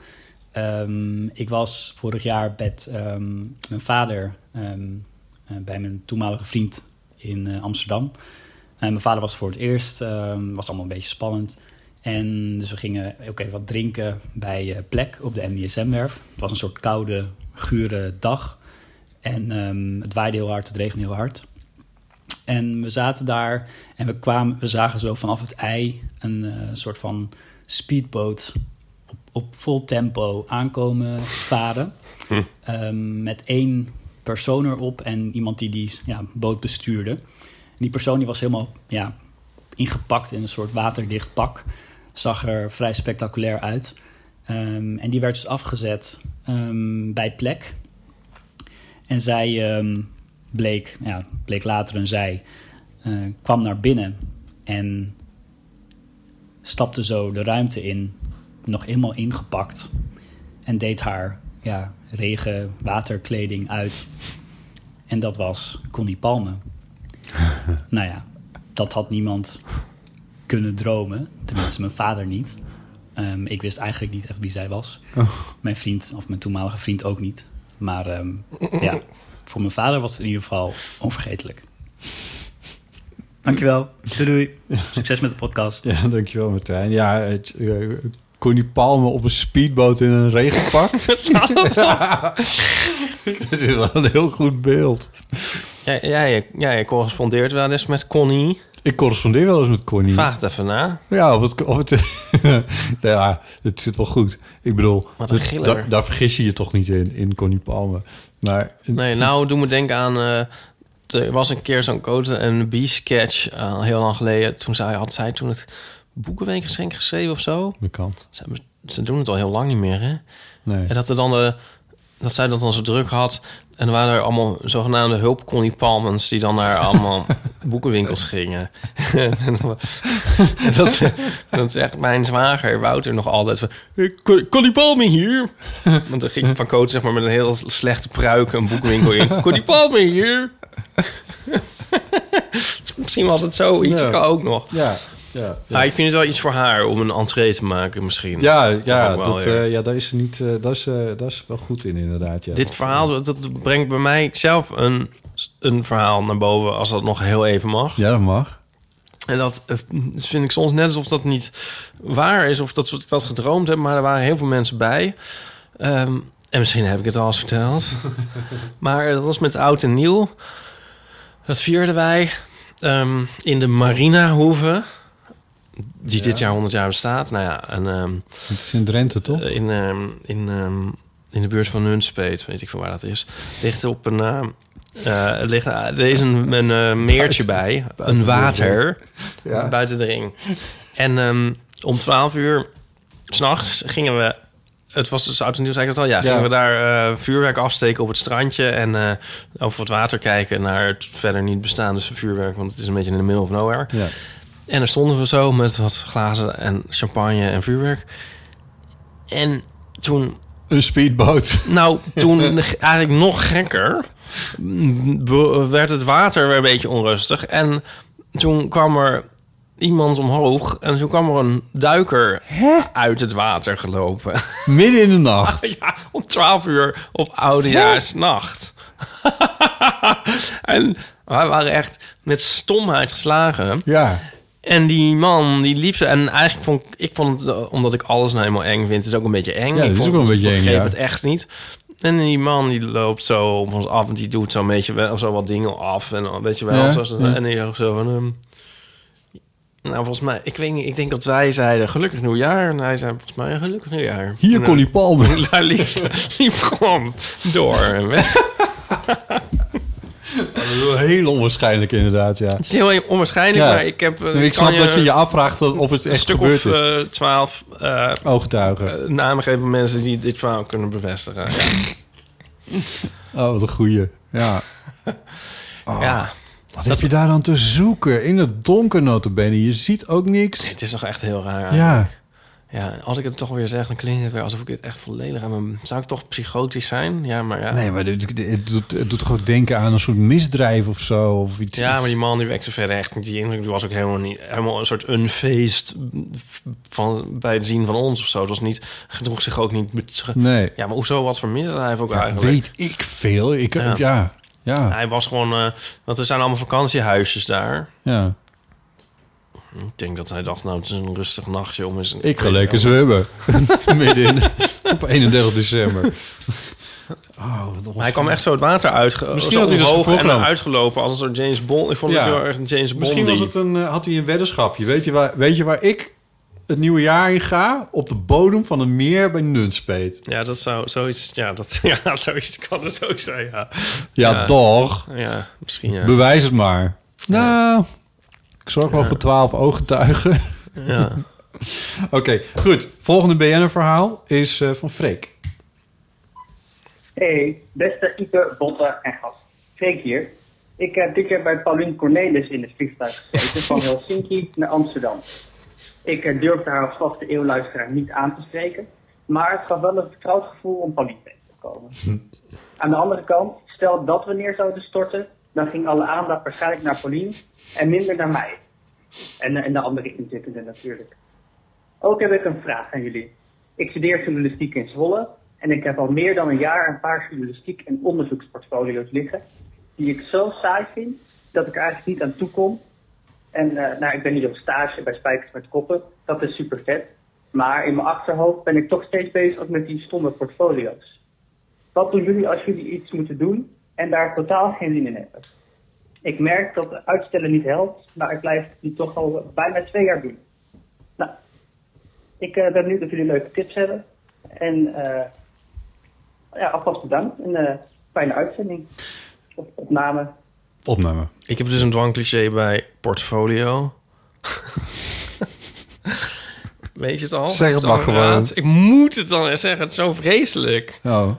Ehm, ik was vorig jaar met ehm, mijn vader ehm, eh, bij mijn toenmalige vriend in eh, Amsterdam. En mijn vader was voor het eerst, was allemaal een beetje spannend. En dus we gingen ook even wat drinken bij eh, Plek op de NDSM-werf. Het was een soort koude, gure dag. En het waaide heel hard, het regende heel hard. En we zaten daar en we, kwamen, we zagen zo vanaf het ei een eh, soort van speedboot op, vol tempo aankomen varen. Ehm, met één persoon erop en iemand die die ja, boot bestuurde. En die persoon die was helemaal ja, ingepakt in een soort waterdicht pak. Zag er vrij spectaculair uit. Ehm, en die werd dus afgezet ehm, bij plek. En zij bleek, ja, bleek later een zij, eh, kwam naar binnen en stapte zo de ruimte in, nog helemaal ingepakt. En deed haar ja, regen, waterkleding uit. En dat was Connie Palme. nou ja, dat had niemand kunnen dromen. Tenminste, mijn vader niet. Ehm, ik wist eigenlijk niet echt wie zij was. Mijn vriend, of mijn toenmalige vriend ook niet. Maar ehm, ja, voor mijn vader was het in ieder geval onvergetelijk. Dankjewel. Doei doei. Succes met de podcast. Ja, dankjewel Martijn. Ja, het, uh, Connie Palme op een speedboot in een regenpak. Dit is wel een heel goed beeld. Je, ja, je correspondeert wel eens met Connie. Ik correspondeer wel eens met Connie. Vraag het even na. Ja, of het... Of het ja, het zit wel goed. Ik bedoel, dat- daar, vergis je je toch niet in, in Connie Palme. Maar Nee, nou, doe me denken aan... eh, er was een keer zo'n Cote en B-sketch al heel lang geleden. Toen zij, had zij toen het Boekenweekgeschenk geschreven of zo. kan. Ze, ze doen het al heel lang niet meer, hè? Nee. En dat, er dan de, dat zij dat dan zo druk had. En er waren er allemaal zogenaamde hulp Connie Palmens... die dan naar allemaal boekenwinkels gingen. en dat, dat zegt mijn zwager Wouter nog altijd van... "Eh, Con- Connie Palme hier. Want dan ging Van Cote zeg maar met een heel slechte pruik een boekenwinkel in. Connie Palme hier. Misschien was het zo. Iets Ja. kan ook nog. Ja, ja. Maar ik vind het wel iets voor haar om een entree te maken misschien. Ja, ja, dat, eh, ja daar is ze niet... eh, dat, is, dat is wel goed in, inderdaad. Ja. Dit verhaal, dat, dat brengt bij mij zelf een, een verhaal naar boven... als dat nog heel even mag. Ja, dat mag. En dat vind ik soms net alsof dat niet waar is... of dat we het wat gedroomd hebben, maar er waren heel veel mensen bij. Ehm, en misschien heb ik het al eens verteld. maar dat was met oud en nieuw. Dat vierden wij ehm, in de Marinahoeve... die dit jaar 100 jaar bestaat. Nou ja, en... ehm, Het is in Drenthe, toch? eh, in, ehm, in, ehm, in de buurt van Nunspeet, weet ik veel waar dat is. Ligt op een. eh, er, ligt, er is een, een meertje bij, buiten een water, Ja. buiten de ring. En om 12 uur s'nachts gingen we. Het was dus oud en nieuw, zei ik het al. Ja, Ja. gingen we daar vuurwerk afsteken op het strandje en over het water kijken naar het verder niet bestaande vuurwerk, want het is een beetje in de middle of nowhere. Ja. En daar stonden we zo met wat glazen en champagne en vuurwerk. En toen, Een speedboot. nou, toen eigenlijk nog gekker, werd het water weer een beetje onrustig. En toen kwam er iemand omhoog en toen kwam er een duiker uit het water gelopen. Midden in de nacht. ja, om 12 uur op oudejaarsnacht. en wij waren echt met stomheid geslagen. Ja. En die man, die liep ze. En eigenlijk vond ik, ik vond het, omdat ik alles nou helemaal eng vind, is het ook een beetje eng. Ja, ik dat is vond- ook een beetje ik eng, ja. het echt niet. En die man die loopt zo op ons af en die doet zo'n beetje wel, zo wat dingen af. En weet je wel. Ja, zo, ja. En die zo van... ehm, nou, volgens mij, ik weet niet, ik denk dat wij zeiden gelukkig nieuwjaar. En hij zei volgens mij gelukkig nieuwjaar. Hier, En, eh, Connie Palme. Daar liep, liep gewoon door en weg. Dat is wel heel onwaarschijnlijk, inderdaad, ja. Het is heel onwaarschijnlijk, Ja. maar ik heb... eh, ik snap dat je je afvraagt of het een echt stuk gebeurd of is. eh, twaalf eh, Ooggetuigen. namen geven van mensen die dit verhaal kunnen bevestigen. Ja. Oh, wat een goeie. Ja. Oh, ja. Wat heb je daar dan te zoeken? In het donker notabene. Je ziet ook niks. Het is toch echt heel raar. Ja. eigenlijk. Ja, als ik het toch weer zeg, dan klinkt het weer alsof ik het echt volledig aan mijn... Zou ik toch psychotisch zijn? Ja, maar ja. Nee, maar het, het doet, het doet ook denken aan een soort misdrijf of zo? Of iets, Ja, maar die man die wekte verder echt niet die was ook helemaal niet... Helemaal een soort unfeest van, bij het zien van ons of zo. Het was niet... Gedroeg zich ook niet... Nee. Ja, maar hoezo? Wat voor misdrijf ook Ja, eigenlijk? weet ik veel. Ik, Ja. ja. Ja. Hij was gewoon... eh, want er zijn allemaal vakantiehuisjes daar. ja. Ik denk dat hij dacht, nou, het is een rustig nachtje om eens... Ik ga lekker zwemmen. Midden in, op 31 december. Oh, hij kwam echt zo het water uit. Misschien had hij dat omhoog en uitgelopen als een soort James Bond. Ik vond Ja. het heel erg een James Bond. Misschien was het een, eh, had hij een weddenschapje. Weet je, waar, weet je waar ik het nieuwe jaar in ga? Op de bodem van een meer bij Nunspeet. Ja, dat zou zoiets... Ja, dat, ja, zoiets kan het ook zijn, ja. Ja, toch? Ja, misschien ja. Bewijs het maar. Nou, ik zorg wel voor twaalf ooggetuigen. Ja. Oké, goed. Volgende BN'er-verhaal is eh, van Freek. Hey, beste Ipe, Botte en gast. Freek hier. Ik heb dit jaar bij Pauline Cornelis in het vliegtuig gezeten van Helsinki naar Amsterdam. Ik eh, durfde haar als vaste eeuwluisteraar niet aan te spreken, maar het gaf wel een vertrouwd gevoel om Pauline tegen te komen. Aan de andere kant, stel dat we neer zouden storten, dan ging alle aandacht waarschijnlijk naar Pauline en minder naar mij. En, eh, en de andere inzittenden natuurlijk. Ook heb ik een vraag aan jullie. Ik studeer journalistiek in Zwolle en ik heb al meer dan een jaar een paar journalistiek- en onderzoeksportfolio's liggen die ik zo saai vind dat ik er eigenlijk niet aan toe kom En eh, nou, ik ben hier op stage bij Spijkers met Koppen. Dat is super vet. Maar in mijn achterhoofd ben ik toch steeds bezig met die stomme portfolio's. Wat doen jullie als jullie iets moeten doen en daar totaal geen zin in hebben? Ik merk dat uitstellen niet helpt, maar ik blijf die toch al bijna twee jaar doen. Nou, ik eh, ben benieuwd of jullie leuke tips hebben. En eh, ja, alvast bedankt. Een eh, fijne uitzending. Of opname. Opname. Ik heb dus een dwangcliché bij portfolio. Weet je het al? Zeg het maar gewoon. Ik moet het dan zeggen. Het is zo vreselijk. Oh.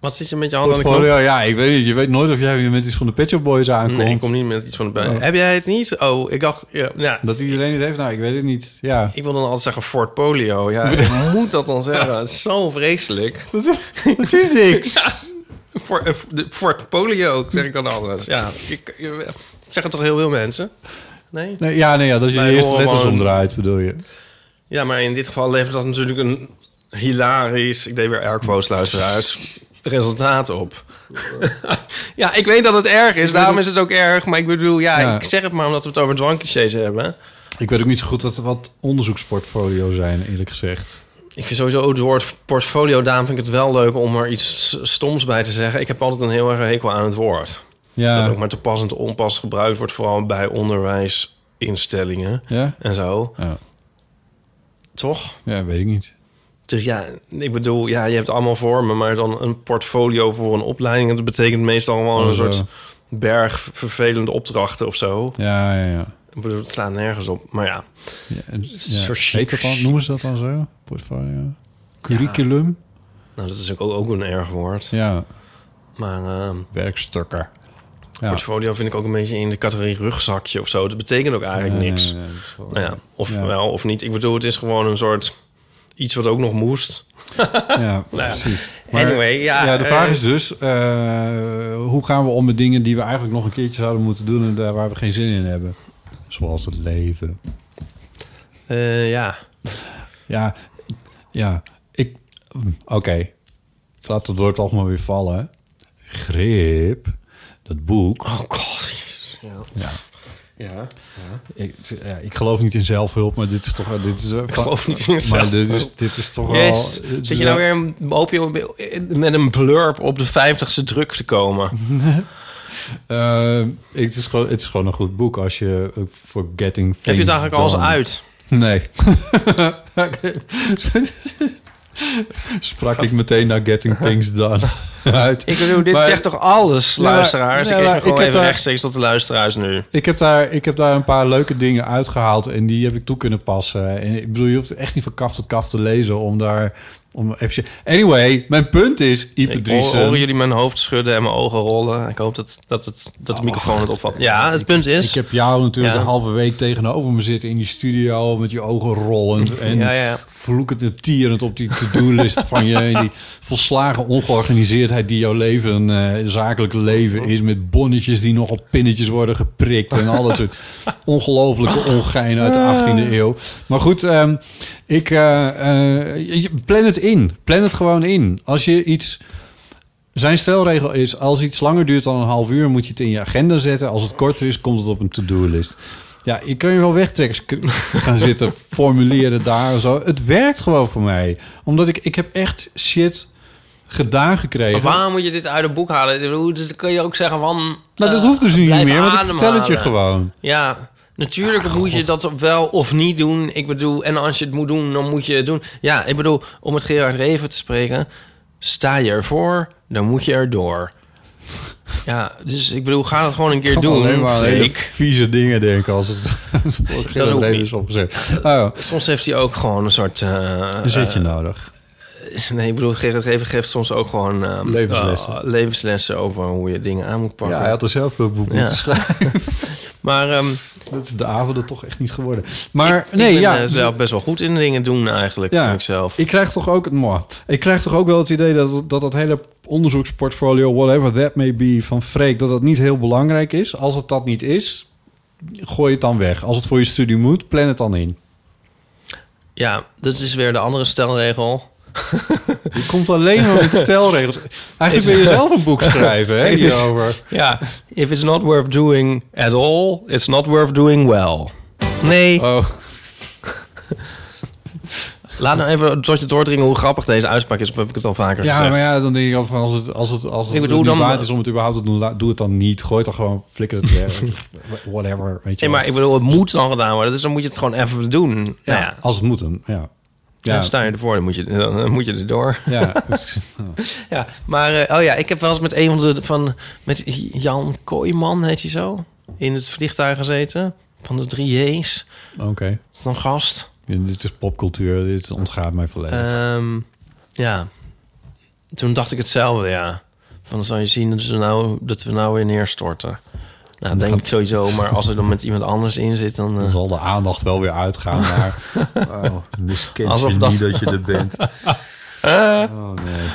Wat zit je met je hand aan de knop? ja, ik weet niet. Je weet nooit of jij weer met iets van de Pet Shop Boys aankomt. Nee, ik kom niet met iets van de bij. Oh. Heb jij het niet? Oh, ik dacht... Ja, ja. Dat iedereen het heeft? Nou, ik weet het niet. Ja. Ik wil dan altijd zeggen Fort Polio. Ja, ik moet dat dan zeggen. Het is zo vreselijk. Het is niks. Ja, Fort, eh, de Fort Polio, zeg ik dan anders. Ja, ik, je- dat zeggen toch heel veel mensen? Nee? Nee, ja, nee, ja, dat is je Wij eerste horen letters gewoon- omdraait, bedoel je. Ja, maar in dit geval levert dat natuurlijk een hilarisch... Ik deed weer airquotes, luisteraars. Resultaat op. ja, ik weet dat het erg is. Daarom is het ook erg. Maar ik bedoel, ja, Ja. ik zeg het maar omdat we het over dwangclichés hebben. Ik weet ook niet zo goed wat, wat onderzoeksportfolio zijn, eerlijk gezegd. Ik vind sowieso het woord portfolio, daarom vind ik het wel leuk om er iets stoms bij te zeggen. Ik heb altijd een heel erg hekel aan het woord. Ja. Dat ook maar te pas en te onpas gebruikt wordt, vooral bij onderwijsinstellingen Ja? en zo. Ja. Toch? Ja, weet ik niet. Dus ja, ik bedoel, ja, je hebt allemaal vormen, maar dan een portfolio voor een opleiding, dat betekent meestal gewoon Oh, een zo. soort berg vervelende opdrachten of zo. Ja, ja, ja. Ik bedoel, het slaat nergens op, maar ja. ja, en- Een ja. soort Heet dat dan, noemen ze dat dan zo? Portfolio? Curriculum? Nou, dat is ook, ook een erg woord. Ja. Maar ehm, Werkstukken. Ja. portfolio vind ik ook een beetje in de categorie rugzakje of zo. Dat betekent ook eigenlijk Nee, niks. nee, nee, nou ja, of ja. wel of niet. Ik bedoel, het is gewoon een soort iets wat ook nog moest. Ja, Nou ja. precies. Maar- Anyway, ja. de vraag eh, is dus, eh, hoe gaan we om met dingen die we eigenlijk nog een keertje zouden moeten doen en daar waar we geen zin in hebben? Zoals het leven. eh, ja. Ja, ja, ik... Oké, ik laat het woord toch maar weer vallen. Grip, dat boek. Oh god, jezus. Ja. Ja. Ja. ja. Ik, ja, ik geloof niet in zelfhulp, maar dit is toch... Dit is, Ik geloof niet in Maar dit is, dit is toch wel... Zit je nou weer een hoopje met een blurb op de vijftigste druk te komen? Eh, het, is gewoon, het is gewoon een goed boek als je eh, voor Getting Things Heb je het eigenlijk al eens uit? Nee. Sprak ik meteen naar Getting Things Done uit. Ik bedoel, dit Maar- zegt toch alles, Ja, maar- luisteraars? ja, ik geef gewoon heb even daar- rechtstreeks tot de luisteraars nu. Ik heb, daar, ik heb daar een paar leuke dingen uitgehaald en die heb ik toe kunnen passen. En ik bedoel, je hoeft echt niet van kaf tot kaf te lezen om daar... Om even... Anyway, mijn punt is, Ipe Ik hoor, jullie mijn hoofd schudden en mijn ogen rollen? Ik hoop dat, dat, het, dat de microfoon het opvat. Ja, het punt is... Ik heb jou natuurlijk Ja. een halve week tegenover me zitten in die studio met je ogen rollend en Ja, ja. vloekend en tierend op die to-do-list van je. En die volslagen ongeorganiseerdheid die jouw leven, eh zakelijke leven is met bonnetjes die nog op pinnetjes worden geprikt en al dat soort ongelofelijke ongein uit de 18e eeuw. Maar goed, ehm, ik eh, eh, je- plan het in. Plan het gewoon in. Als je iets zijn stelregel is, als iets langer duurt dan een half uur, moet je het in je agenda zetten. Als het korter is, komt het op een to-do-list. Ja, je kan je wel wegtrekkers gaan zitten formuleren daar of zo. Het werkt gewoon voor mij. Omdat ik, ik heb echt shit gedaan gekregen. Maar waarom moet je dit uit het boek halen? Dus dan kun je ook zeggen van... Nou, dat eh, hoeft dus niet meer, want ik vertel het je gewoon. Ja, natuurlijk moet je dat wel of niet doen. Ik bedoel, en als je het moet doen, dan moet je het doen. Ja, ik bedoel, om het Gerard Reven te spreken... sta je ervoor, dan moet je erdoor. Ja, dus ik bedoel, ga het gewoon een keer kan doen, alleen maar hele vieze dingen denken als het, als het is opgezet. Oh, Soms heeft hij ook gewoon een soort... eh, een zetje eh, nodig. Nee, ik bedoel, Gerard Reven geeft soms ook gewoon... eh, Levenslessen. eh, levenslessen over hoe je dingen aan moet pakken. Ja, hij had er zelf veel boek Ja. moeten schrijven. Maar ehm, Dat is de avonden toch echt niet geworden. Maar ik, nee, ik ben ja. eh, zelf best wel goed in dingen doen eigenlijk, Ja. vind ik zelf. Ik krijg toch ook, moi, ik krijg toch ook wel het idee dat dat, dat hele onderzoeksportfolio, whatever that may be, van Freek, dat dat niet heel belangrijk is. Als het dat niet is, gooi het dan weg. Als het voor je studie moet, plan het dan in. Ja, dat is weer de andere stelregel. Je komt alleen maar met stelregels. Eigenlijk ben je zelf een boek schrijven, hè, hierover. Ja, if it's not worth doing at all, it's not worth doing well. Nee. Oh. Laat nou even tot je doordringen hoe grappig deze uitspraak is. Of heb ik het al vaker Ja, gezegd? maar ja, dan denk ik al van als het, als het, als het Ik bedoel, niet dan- waard is om het überhaupt te doen, doe het dan niet. Gooi het dan gewoon, flikker het weg. Whatever, weet je Nee, wel. maar ik bedoel, het moet dan gedaan worden. Dus dan moet je het gewoon even doen. Ja, Ja, nou ja. als het moet dan, ja. Ja. Sta je ervoor, dan moet je, dan moet je erdoor. Ja. ja, maar eh, oh ja, ik heb wel eens met een van de van met Jan Kooijman, heet hij zo, in het vliegtuig gezeten van de drie J's. Oké. Dat is dan gast. Ja, dit is popcultuur, dit ontgaat mij volledig. Ehm, ja, toen dacht ik hetzelfde, ja. Van dan zal je zien dat we nou, dat we nou weer neerstorten. Nou, denk ik sowieso. Maar als er dan met iemand anders in zit, dan... Dan eh, zal de aandacht wel weer uitgaan naar... Oh, miskent Alsof je dat- niet dat je er bent. oh, nee.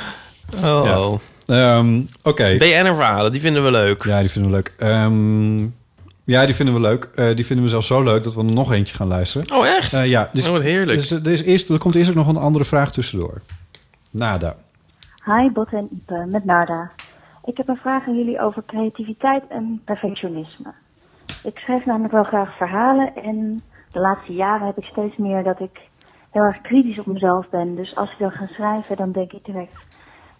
Oh, Ja. oh. Ehm, Oké. BNR-verhalen, die vinden we leuk. Ja, die vinden we leuk. Ehm, ja, die vinden we leuk. Eh, die vinden we zelfs zo leuk dat we er nog eentje gaan luisteren. Oh, echt? Eh, ja. Dus, Oh, wat heerlijk. Dus, er, is eerst, er komt eerst ook nog een andere vraag tussendoor. Nada. Hi Botte en Ipe, met Narda. Ik heb een vraag aan jullie over creativiteit en perfectionisme. Ik schrijf namelijk wel graag verhalen en de laatste jaren heb ik steeds meer dat ik heel erg kritisch op mezelf ben. Dus als ik dan ga schrijven, dan denk ik direct,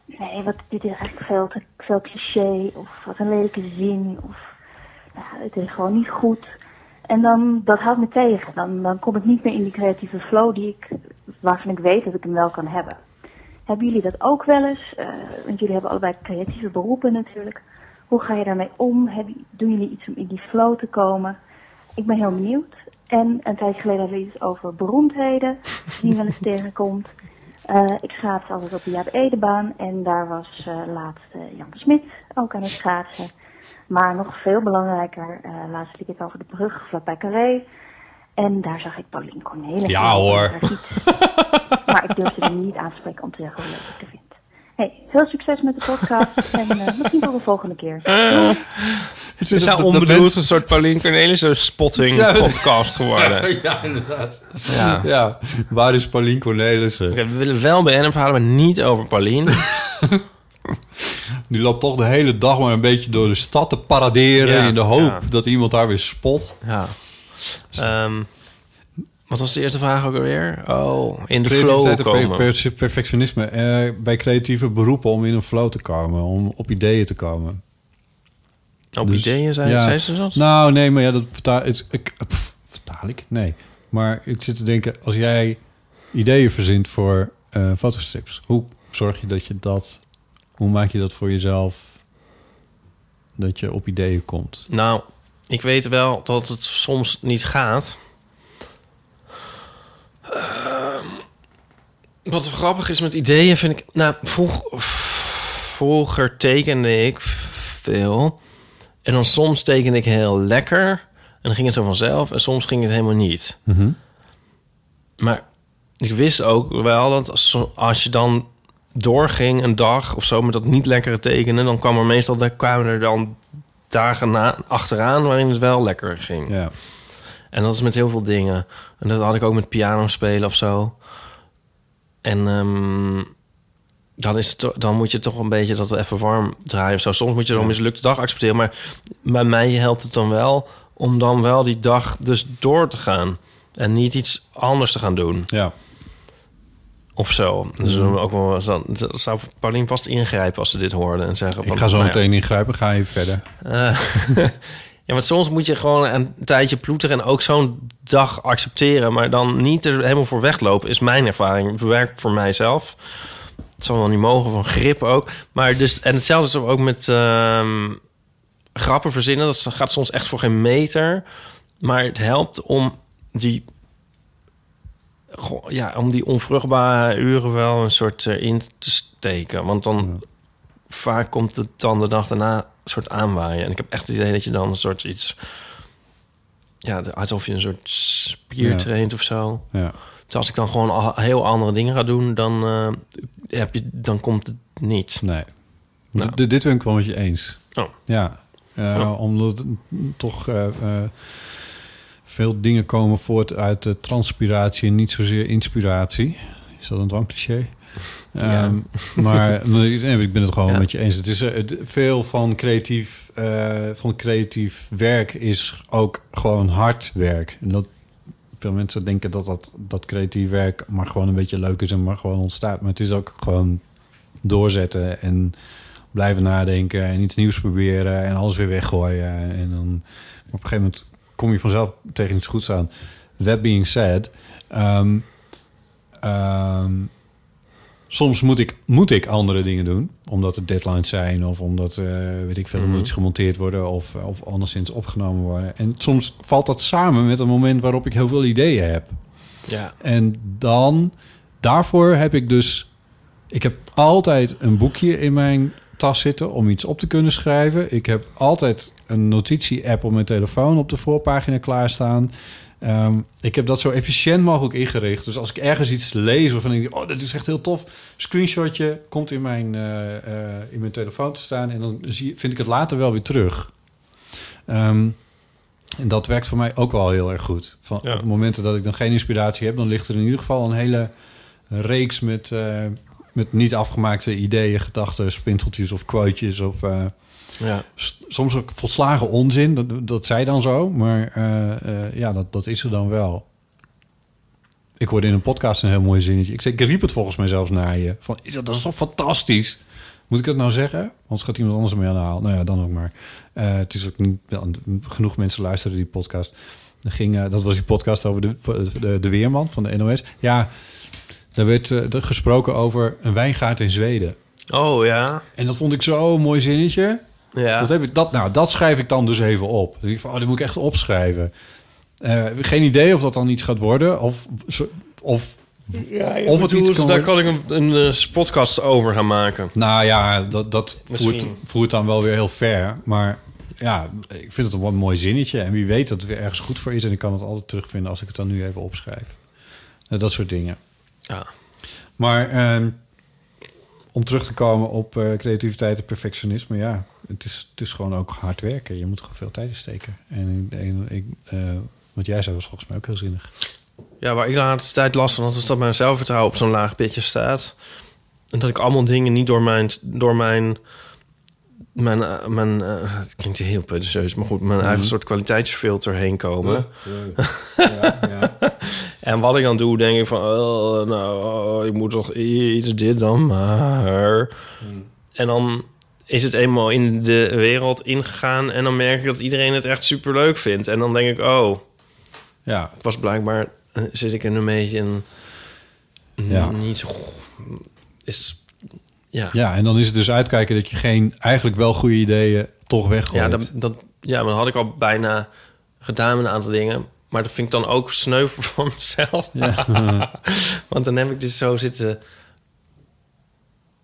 nee, wat, dit is eigenlijk veel te veel cliché of wat een lelijke zin of ja, het is gewoon niet goed. En dan, dat houdt me tegen. Dan, dan kom ik niet meer in die creatieve flow die ik, waarvan ik weet dat ik hem wel kan hebben. Hebben jullie dat ook wel eens? Eh, want jullie hebben allebei creatieve beroepen natuurlijk. Hoe ga je daarmee om? Heb, doen jullie iets om in die flow te komen? Ik ben heel benieuwd. En een tijd geleden hadden we iets over beroemdheden, die wel eens tegenkomt. Eh, ik schaats altijd op de Jaap Edebaan en daar was eh, laatst Jan Smit ook aan het schaatsen. Maar nog veel belangrijker, laatst liep ik over de brug vlakbij Carré. En daar zag ik Pauline Cornelis. Ja, hoor. Maar ik durfde hem niet aan te spreken om te zeggen hoe leuk ik het vind. Hey, veel succes met de podcast en eh, misschien tot de volgende keer. Het is nou onbedoeld bent- een soort Pauline Cornelissen spotting Ja, podcast geworden. Ja, ja, inderdaad. Ja. Ja. waar is Paulien Cornelissen? Oké, we willen wel BNR-verhalen, maar niet over Pauline. Die loopt toch de hele dag maar een beetje door de stad te paraderen... Ja, in de hoop ja. dat iemand haar weer spot. Ja. Ehm, wat was de eerste vraag ook alweer? Oh, in de flow en komen. per- per- perfectionisme. eh, bij creatieve beroepen om in een flow te komen. Om op ideeën te komen. Op Dus, ideeën, zei, ja. zei ze dat? Nou, nee, maar ja, dat vertaal ik. pff, vertaal ik? Nee. Maar ik zit te denken, als jij ideeën verzint voor eh, fotostrips, hoe zorg je dat je dat, hoe maak je dat voor jezelf, dat je op ideeën komt? Nou, ik weet wel dat het soms niet gaat. Ehm, wat grappig is met ideeën vind ik... Nou, vroeg, vroeger tekende ik veel. En dan soms tekende ik heel lekker. En dan ging het zo vanzelf. En soms ging het helemaal niet. Mhm. Maar ik wist ook wel dat als, als je dan doorging een dag of zo met dat niet lekkere tekenen, dan kwam er meestal daar kwamen er dan dagen na, achteraan waarin het wel lekker ging. Ja. En dat is met heel veel dingen. En dat had ik ook met piano spelen of zo. En ehm, dan, is het, dan moet je toch een beetje dat even warm draaien of zo. Soms moet je dan een mislukte dag accepteren. Maar bij mij helpt het dan wel om dan wel die dag dus door te gaan. En niet iets anders te gaan doen. Ja. Of zo. Dus dan ook wel, dan zou Paulien vast ingrijpen als ze dit hoorde. En zeggen Ik ga zo nou meteen ingrijpen, ga even verder. eh, ja, maar soms moet je gewoon een tijdje ploeteren... en ook zo'n dag accepteren... maar dan niet er helemaal voor weglopen... is mijn ervaring. Werkt voor mijzelf. Het zal wel niet mogen van grip ook. Maar dus, en hetzelfde is ook met ehm, grappen verzinnen. Dat gaat soms echt voor geen meter. Maar het helpt om die... goh, Ja, om die onvruchtbare uren wel een soort eh, in te steken. Want dan vaak komt het dan de dag daarna een soort aanwaaien. En ik heb echt het idee dat je dan een soort iets... Ja, alsof je een soort spier Ja. traint of zo. Ja. Dus als ik dan gewoon al heel andere dingen ga doen... dan, eh, heb je, dan komt het niet. Nee. Nou. Dit ben ik wel met je eens. Oh. Ja. Eh, Oh. Omdat het toch eh, eh, veel dingen komen voort uit de transpiratie en niet zozeer inspiratie. Is dat een dwangcliché? Ja. Ehm, maar nee, ik ben het gewoon Ja. met je eens. Het is, eh, het- veel van creatief, eh, van creatief werk is ook gewoon hard werk. En dat veel mensen denken dat, dat dat creatief werk maar gewoon een beetje leuk is en maar gewoon ontstaat. Maar het is ook gewoon doorzetten en blijven nadenken en iets nieuws proberen en alles weer weggooien. En dan op een gegeven moment kom je vanzelf tegen iets goeds aan. That being said, ehm, ehm, soms moet ik, moet ik andere dingen doen. Omdat er deadlines zijn of omdat, eh, weet ik veel, er Mhm. moet iets gemonteerd worden of, of anderszins opgenomen worden. En soms valt dat samen met een moment waarop ik heel veel ideeën heb. Ja. En dan, daarvoor heb ik dus, ik heb altijd een boekje in mijn tas zitten om iets op te kunnen schrijven. Ik heb altijd een notitie-app op mijn telefoon op de voorpagina klaarstaan. Ehm, ik heb dat zo efficiënt mogelijk ingericht. Dus als ik ergens iets lees waarvan ik denk, oh, dat is echt heel tof. Screenshotje komt in mijn, eh, eh, in mijn telefoon te staan en dan zie, vind ik het later wel weer terug. Ehm, en dat werkt voor mij ook wel heel erg goed. Van, Ja. Op momenten dat ik dan geen inspiratie heb, dan ligt er in ieder geval een hele reeks met, eh, met niet afgemaakte ideeën, gedachten, spinseltjes of quotejes. Of, eh, Ja. soms ook volslagen onzin, dat, dat zei dan zo. Maar eh, eh, ja, dat, dat is er dan wel. Ik hoorde in een podcast een heel mooi zinnetje. Ik, zei, ik riep het volgens mij zelfs naar je. Van, is dat, dat is toch fantastisch? Moet ik dat nou zeggen? Anders gaat iemand anders mee aan de haal. Nou ja, dan ook maar. Het is ook niet... genoeg mensen luisteren die podcast. Er ging, dat was die podcast over de, de, de Weerman van de NOS. Ja, daar werd eh, er gesproken over een wijngaard in Zweden. Oh ja. En dat vond ik zo'n mooi zinnetje. Ja. Dat, heb ik, dat, nou, dat schrijf ik dan dus even op. Denk ik van, oh, dit moet ik echt opschrijven. Eh, geen idee of dat dan iets gaat worden. Of, of, Ja, of het iets kan Daar kan ik een, een eh, podcast over gaan maken. Nou ja, dat, dat voert, voert dan wel weer heel ver. Maar ja, ik vind het een wat mooi zinnetje. En wie weet dat het weer ergens goed voor is. En ik kan het altijd terugvinden als ik het dan nu even opschrijf. Dat soort dingen. Ja. Maar ehm, om terug te komen op eh, creativiteit en perfectionisme, ja, het is, het is gewoon ook hard werken. Je moet gewoon veel tijd in steken. En, en ik, eh, wat jij zei was volgens mij ook heel zinnig. Ja, waar ik de laatste tijd last van had, is dat mijn zelfvertrouwen op zo'n laag pitje staat. En dat ik allemaal dingen niet door mijn... Door mijn mijn, eh, mijn het klinkt heel pretentieus, maar goed, mijn Mhm. eigen soort kwaliteitsfilter heen komen. Ja, ja. en wat ik dan doe, denk ik van, oh, nou, oh, ik moet toch iets, dit dan maar. En dan is het eenmaal in de wereld ingegaan en dan merk ik dat iedereen het echt super leuk vindt. En dan denk ik, oh, ja. ik was blijkbaar, eh, zit ik in een beetje in, Ja. niet zo, is, ja. Ja, en dan is het dus uitkijken dat je geen eigenlijk wel goede ideeën toch weggooit. Ja, dat, dat, ja, maar dat had ik al bijna gedaan met een aantal dingen. Maar dat vind ik dan ook sneu voor mezelf. Ja. Want dan heb ik dus zo zitten...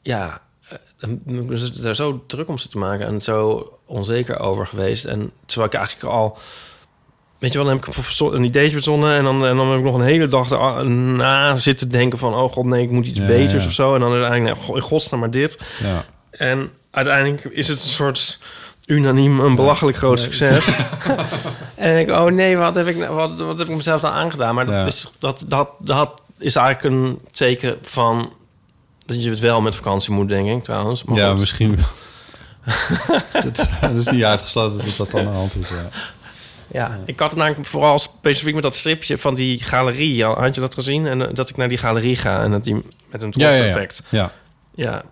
Ja, eh, dan dus daar zo druk om zitten maken... en zo onzeker over geweest. En terwijl ik eigenlijk al... Weet je wel, dan heb ik een ideetje verzonnen... en dan, en dan heb ik nog een hele dag na zitten denken van... oh god, nee, ik moet iets Ja, beters ja. of zo. En dan uiteindelijk, nou, go- in godsnaam maar dit. Ja. En uiteindelijk is het een soort unaniem een belachelijk groot Nee. succes. en ik, oh nee, wat heb ik, nou- wat, wat heb ik mezelf dan aangedaan? Maar dat, is, dat, dat, dat is eigenlijk een teken van dat je het wel met vakantie moet, denk ik trouwens. Maar ja, goed. misschien wel. dat, is- dat is niet uitgesloten dat dat dan aan de hand is. Ja. Ja, ik had het namelijk vooral specifiek met dat stripje van die galerie. Had je dat gezien? En eh, dat ik naar die galerie ga en dat die met een Ja, ja, ja. effect. ja. Ja.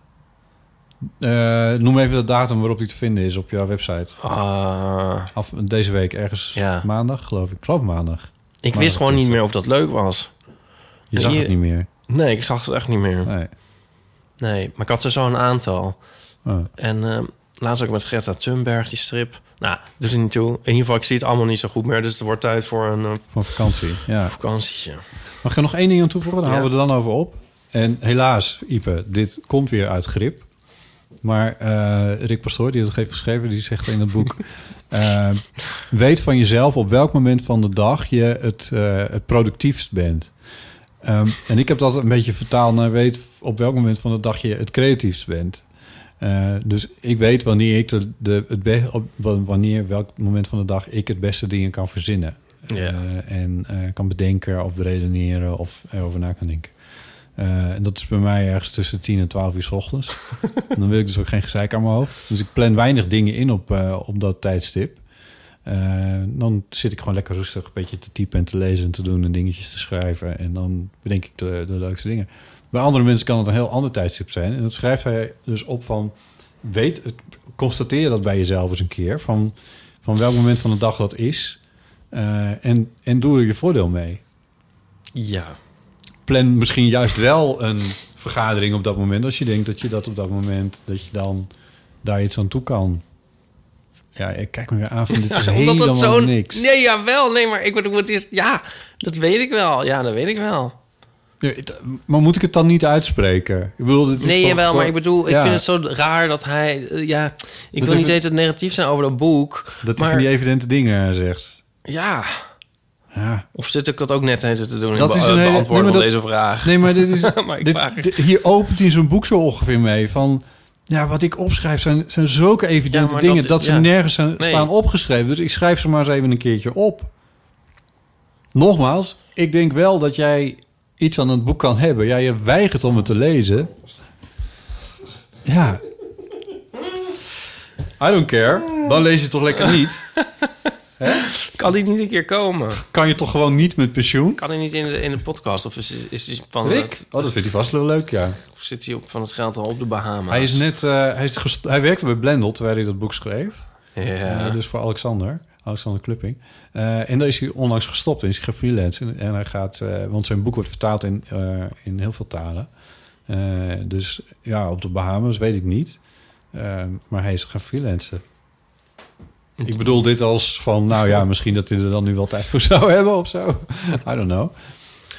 Eh, noem even de datum waarop die te vinden is op jouw website. Ah. Af, deze week ergens Ja. maandag, geloof ik. Ik geloof maandag. Ik Maandag wist gewoon niet meer of dat leuk was. Je En zag hier- het niet meer. Nee, ik zag het echt niet meer. Nee. Nee, maar ik had er zo een aantal. Oh. En eh, laatst ook met Greta Thunberg, die strip. Nou, er niet toe. In ieder geval, ik zie het allemaal niet zo goed meer. Dus het wordt tijd voor een eh, vakantie, ja. vakantietje. Mag ik er nog één ding aan toevoegen? Dan Ja. houden we er dan over op. En helaas, Ipe, dit komt weer uit grip. Maar eh, Rick Pastoor, die het heeft geschreven, die zegt in het boek... eh, weet van jezelf op welk moment van de dag je het, het productiefst bent. Ehm, en ik heb dat een beetje vertaald naar weet op welk moment van de dag je het creatiefst bent. Eh, dus ik weet wanneer ik de, de, het op wa- wanneer welk moment van de dag ik het beste dingen kan verzinnen. Ja. Eh, en eh, kan bedenken of beredeneren of erover na kan denken. En dat is bij mij ergens tussen 10 en 12 uur s ochtends. dan wil ik dus ook geen gezeik aan mijn hoofd. Dus ik plan weinig dingen in op, op dat tijdstip. Dan zit ik gewoon lekker rustig een beetje te typen en te lezen en te doen en dingetjes te schrijven. En dan bedenk ik de, de leukste dingen. Bij andere mensen kan het een heel ander tijdstip zijn. En dat schrijft hij dus op van... Weet, constateer dat bij jezelf eens een keer. Van, van welk moment van de dag dat is. Eh, en, en doe er je voordeel mee. Ja. Plan misschien juist wel een vergadering op dat moment... als je denkt dat je dat op dat moment... dat je dan daar iets aan toe kan. Ja, ik kijk me weer aan van dit is Ja, helemaal dat niks. Nee, jawel. Nee, maar ik bedoel, het is... Ja, dat weet ik wel. Ja, dat weet ik wel. Maar moet ik het dan niet uitspreken? Ik bedoel, dit is Nee, toch jawel, maar ik bedoel, ik Ja, vind het zo raar dat hij... eh, ja, ik wil even- niet het negatief zijn over dat boek. Dat hij van die evidente dingen zegt. Ja. Ja. Of zit ik dat ook net eens te doen in Dat be- is een hele, beantwoorden nee, maar van dat- deze vraag? Nee, maar dit is. Maar ik dit, vraag- dit- hier opent hij zo'n boek zo ongeveer mee. Van ja, wat ik opschrijf zijn, zijn zulke evidente Ja, dingen dat- dat, ze nergens zijn, Nee. staan opgeschreven. Dus ik schrijf ze maar eens even een keertje op. Nogmaals, ik denk wel dat jij iets aan het boek kan hebben. Ja, je weigert om het te lezen. Ja. I don't care. Dan lees je het toch lekker niet. Kan die niet een keer komen? Kan je toch gewoon niet met pensioen? Kan hij niet in de, in de podcast? Of is, is hij van... Rick? het- Oh, dat vindt hij vast wel leuk, ja. Of zit hij op, van het geld al op de Bahama's? Hij is net, eh, hij, is hij werkte bij Blendel terwijl hij dat boek schreef. Ja. Eh, dus voor Alexander, Alexander Klupping. Eh, en daar is hij onlangs gestopt en is hij gaan freelancen. En hij gaat, eh, want zijn boek wordt vertaald in, eh, in heel veel talen. Dus ja, op de Bahamas weet ik niet. Maar hij is gaan freelancen. Ik bedoel dit als van, nou ja, misschien dat hij er dan nu wel tijd voor zou hebben of zo. I don't know.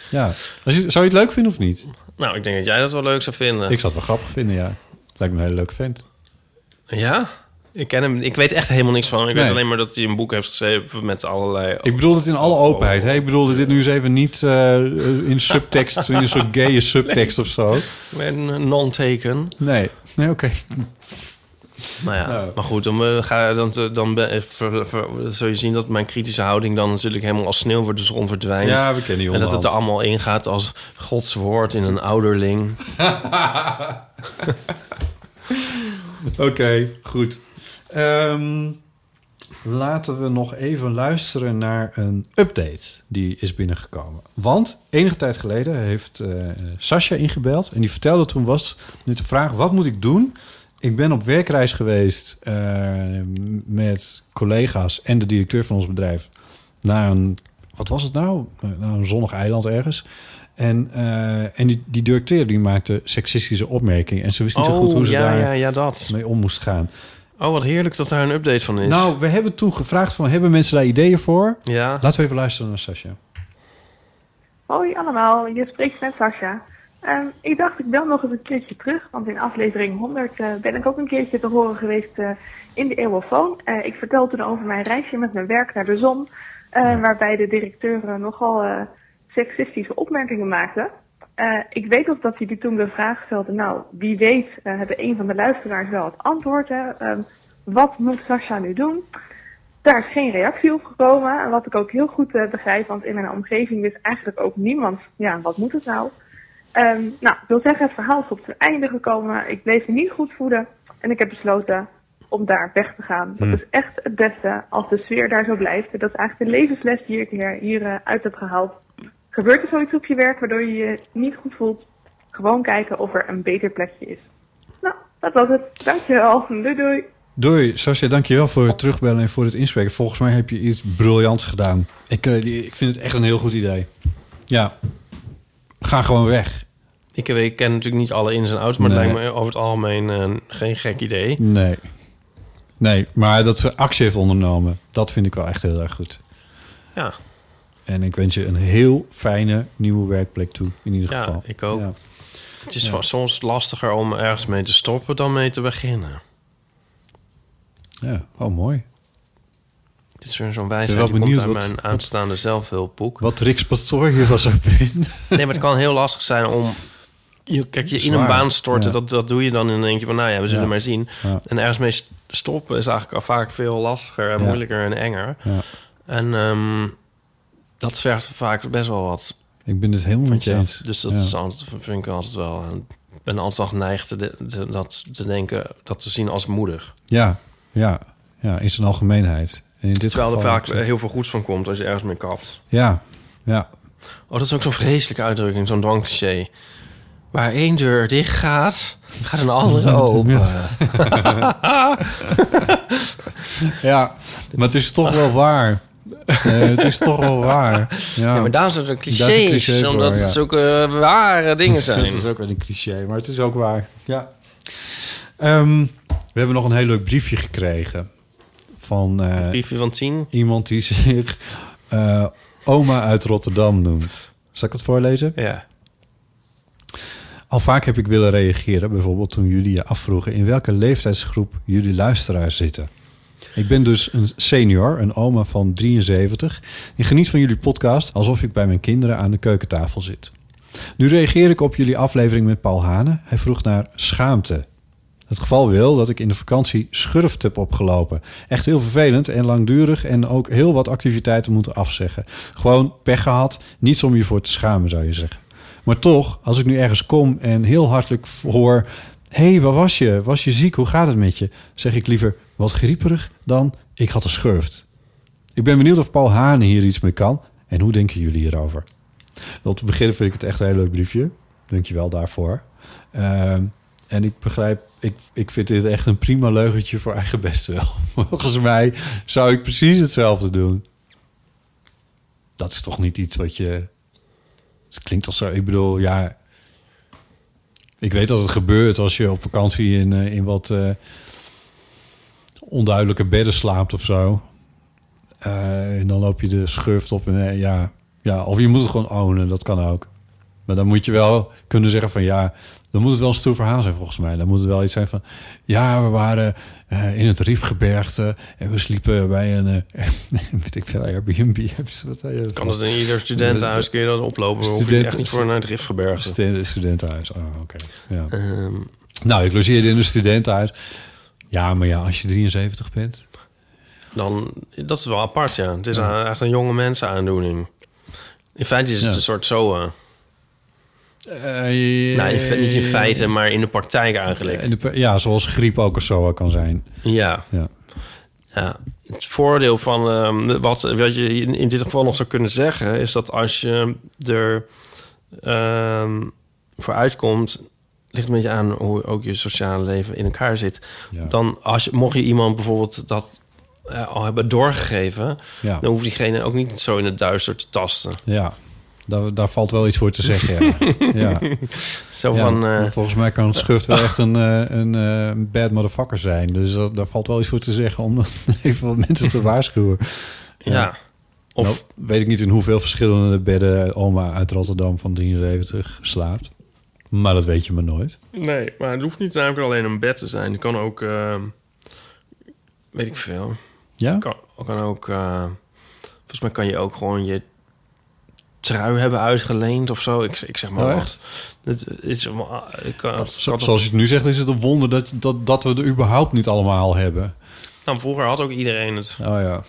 Ja, zou je het leuk vinden of niet? Nou, ik denk dat jij dat wel leuk zou vinden. Ik zou het wel grappig vinden, ja. Het lijkt me een hele leuke vent. Ja? Ik ken hem. Ik weet echt helemaal niks van. Ik Nee. weet alleen maar dat hij een boek heeft geschreven met allerlei... Ik bedoel het in alle openheid. Hè? Ik bedoelde dit nu eens even niet eh, in subtekst, in een soort gaye subtekst of zo. Een non-taken. Nee, nee oké. Nou ja, Nou. maar goed, dan, eh, ga, dan, dan ben- ver- ver- zul je zien dat mijn kritische houding dan natuurlijk helemaal als sneeuw voor de zon verdwijnt. Ja, we kennen je En dat het er allemaal ingaat als Gods woord in een ouderling. Oké, goed. Ehm, laten we nog even luisteren naar een update die is binnengekomen. Want enige tijd geleden heeft eh Sascha ingebeld en die vertelde toen was met de vraag: wat moet ik doen? Ik ben op werkreis geweest eh, met collega's en de directeur van ons bedrijf naar een, wat was het nou? Naar een zonnig eiland ergens. En, eh, en die, die directeur die maakte seksistische opmerkingen. En ze wist niet zo goed Oh, hoe ze ja, daar ja, ja, dat. mee om moest gaan. Oh, wat heerlijk dat daar een update van is. Nou, we hebben toen gevraagd van, hebben mensen daar ideeën voor? Ja. Laten we even luisteren naar Sascha. Hoi allemaal, je spreekt met Sascha. Ehm, ik dacht, ik bel nog eens een keertje terug, want in aflevering 100 eh, ben ik ook een keertje te horen geweest eh, in de Eeuwofoon. Eh, ik vertel toen over mijn reisje met mijn werk naar de zon, eh, waarbij de directeur nogal eh, seksistische opmerkingen maakte. Eh, ik weet ook dat jullie toen de vraag stelde, nou, wie weet eh, hebben een van de luisteraars wel het antwoord. Hè? Ehm, wat moet Sascha nu doen? Daar is geen reactie op gekomen. En wat ik ook heel goed eh, begrijp, want in mijn omgeving wist eigenlijk ook niemand, ja, wat moet het nou? Ehm, nou, ik wil zeggen, het verhaal is op zijn einde gekomen. Ik bleef me niet goed voeden. En ik heb besloten om daar weg te gaan. Dat Hmm. is echt het beste als de sfeer daar zo blijft. Dat is eigenlijk de levensles die ik hier, hier uit heb gehaald. Gebeurt er zoiets op je werk waardoor je je niet goed voelt? Gewoon kijken of er een beter plekje is. Nou, dat was het. Dankjewel. Doei doei. Doei, Sascha, dankjewel voor het terugbellen en voor het inspreken. Volgens mij heb je iets briljants gedaan. Ik, eh, ik vind het echt een heel goed idee. Ja, ga gewoon weg. Ik, weet- ik ken natuurlijk niet alle ins en outs, maar Nee. het lijkt me over het algemeen eh, geen gek idee. Nee. Nee, maar dat ze actie heeft ondernomen, dat vind ik wel echt heel erg goed. Ja. En ik wens je een heel fijne nieuwe werkplek toe, in ieder Ja, geval. ik ook. Ja. Het is Ja. soms lastiger om ergens mee te stoppen dan mee te beginnen. Ja, oh mooi. Het is weer zo'n Ik ben wijsheid wel die komt benieuwd uit wat- mijn aanstaande zelfhulpboek. Wat Pastoor hier was zou vinden. Nee, maar het kan heel lastig zijn om... Je, kijk, je in een baan storten, ja. dat, dat doe je dan in eentje van... nou ja, we zullen Ja. maar zien. Ja. En ergens mee st- stoppen is eigenlijk al vaak veel lastiger en Ja. moeilijker en enger. Ja. En ehm, dat vergt vaak best wel wat Ik ben het helemaal met je eens. Dus dat Ja. is altijd, vind ik altijd wel... Ik ben altijd geneigd te, de- te- dat te denken, dat te zien als moedig. Ja, ja, ja, in zijn algemeenheid. En in dit Terwijl er vaak heel veel goeds van komt als je ergens mee kapt. Ja, ja. Oh, dat is ook zo'n vreselijke uitdrukking, zo'n dwangcliché. Waar één deur dicht gaat, gaat een andere open. ja, maar het is toch wel waar. Eh, het is toch wel waar. Ja, Ja, maar daar zijn er Daar is een clichés, cliché voor, omdat ja. het zulke ware dingen zijn. Het is ook wel een cliché, maar het is ook waar. Ja. Ehm, we hebben nog een heel leuk briefje gekregen. Van eh, briefje van tien? iemand die zich eh, oma uit Rotterdam noemt. Zal ik het voorlezen? Ja. Al vaak heb ik willen reageren, bijvoorbeeld toen jullie je afvroegen in welke leeftijdsgroep jullie luisteraars zitten. Ik ben dus een senior, een oma van 73. en geniet van jullie podcast alsof ik bij mijn kinderen aan de keukentafel zit. Nu reageer ik op jullie aflevering met Paul Hane. Hij vroeg naar schaamte. Het geval wil dat ik in de vakantie schurft heb opgelopen. Echt heel vervelend en langdurig en ook heel wat activiteiten moeten afzeggen. Gewoon pech gehad, niets om je voor te schamen zou je zeggen. Maar toch, als ik nu ergens kom en heel hartelijk hoor... Hé, hey, waar was je? Was je ziek? Hoe gaat het met je? Zeg ik liever wat grieperig dan ik had een schurft. Ik ben benieuwd of Paul Hane hier iets mee kan. En hoe denken jullie hierover? Om te beginnen vind ik het echt een heel leuk briefje. Dank je wel daarvoor. Ehm, en ik begrijp, ik, ik vind dit echt een prima leugentje voor eigen best wel. Volgens mij zou ik precies hetzelfde doen. Dat is toch niet iets wat je... Het klinkt als zo, ik bedoel, ja... Ik weet dat het gebeurt als je op vakantie in, eh, in wat eh, onduidelijke bedden slaapt of zo. Eh, en dan loop je de schurft op en ja, ja, of je moet het gewoon ownen, dat kan ook. Maar dan moet je wel kunnen zeggen van ja, dan moet het wel een stoer verhaal zijn volgens mij. Dan moet het wel iets zijn van ja, we waren eh, in het Riefgebergte en we sliepen bij een, eh, weet ik veel, Airbnb. Wat, eh, Kan dat in ieder studentenhuis, kun je dat oplopen. Hoef je Student- echt niet voor naar het Riftgebergte. Student- Studentenhuis, oh, oké. Ja. Ehm, nou, ik logeerde in een studentenhuis. Ja, maar ja, als je 73 bent. dan, dat is wel apart, ja. Het is Ja. echt een jonge mensenaandoening. In feite is het Ja. een soort SOA. Eh, nou, in niet in feite, maar in de praktijk eigenlijk. En de- ja, zoals griep ook een SOA kan zijn. Ja. Ja. ja. Het voordeel van ehm, wat, wat je in, in dit geval nog zou kunnen zeggen... is dat als je er ehm, voor uitkomt... ligt een beetje aan hoe ook je sociale leven in elkaar zit. Ja. Dan als je, mocht je iemand bijvoorbeeld dat eh, al hebben doorgegeven... Ja. dan hoeft diegene ook niet zo in het duister te tasten. Ja, daar, daar valt wel iets voor te zeggen. Ja. ja. Zo van... eh, volgens mij kan het schurft wel echt een, eh, een eh, bad motherfucker zijn. Dus dat, daar valt wel iets voor te zeggen om even wat mensen te waarschuwen. Ja. Of- Nou, weet ik niet in hoeveel verschillende bedden oma uit Rotterdam van 73 slaapt. Maar dat weet je maar nooit. Nee, maar het hoeft niet namelijk alleen een bed te zijn. Het kan ook, ehm, weet ik veel. Ja? Kan, kan ook, volgens mij kan je ook gewoon je trui hebben uitgeleend of zo. Ik, ik zeg maar Oh, echt? Het is, ik kan, Zo- zoals je het nu zegt, is het een wonder dat, dat, dat we er überhaupt niet allemaal hebben. Nou, vroeger had ook iedereen het. Oh ja.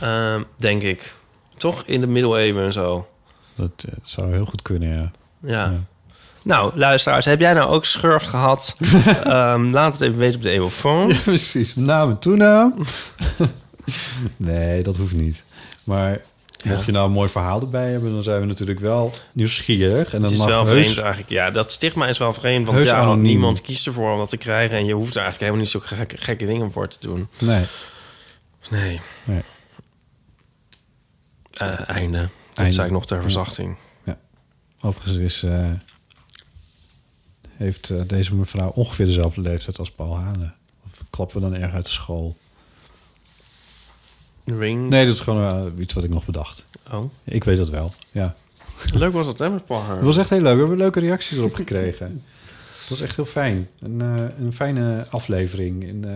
Ehm, denk ik. Toch in de middeleeuwen en zo. Dat eh, zou heel goed kunnen, ja. Ja. Nou, luisteraars, heb jij nou ook schurft gehad? Ehm, laat het even weten op de eeuwfoon. Ja, precies. Naam en toenaam. nee, dat hoeft niet. Maar mocht je nou een mooi verhaal erbij hebben... dan zijn we natuurlijk wel nieuwsgierig. En dan het is mag wel heus- vreemd eigenlijk. Ja, dat stigma is wel vreemd. Want Heus ja, anoniem. niemand kiest ervoor om dat te krijgen. En je hoeft er eigenlijk helemaal niet zo gekke, gekke dingen voor te doen. Nee. Nee. Nee. Eh, einde. Dat zei ik nog ter verzachting. Ja. Overigens is, eh, heeft eh, deze mevrouw ongeveer dezelfde leeftijd als Paul Hane. Of klappen we dan erg uit de school? Ring. Nee, dat is gewoon eh, iets wat ik nog bedacht. Oh. Ik weet dat wel, ja. Leuk was dat, hè, met Paul. Het was echt heel leuk. We hebben leuke reacties erop gekregen. Het was echt heel fijn. Een, eh, een fijne aflevering in, eh,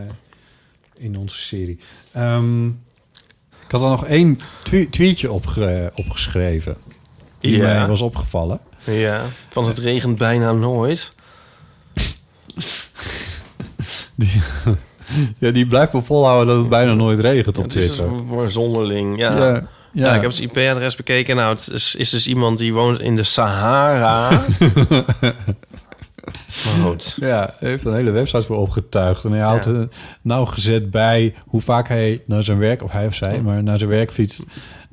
in onze serie. Ehm, ik had er nog één twe- tweetje opge- opgeschreven. Die Ja. mij was opgevallen. Ja, van het regent bijna nooit. Die, ja, die blijft wel volhouden dat het bijna nooit regent op Het is Twitter. een zonderling, ja. Ja. Ja, ik heb het IP-adres bekeken. Nou, het is, is dus iemand die woont in de Sahara. maar goed. Ja, hij heeft een hele website voor opgetuigd. En hij houdt Ja. er nauwgezet bij hoe vaak hij naar zijn werk, of hij of zij, maar naar zijn werk fietst.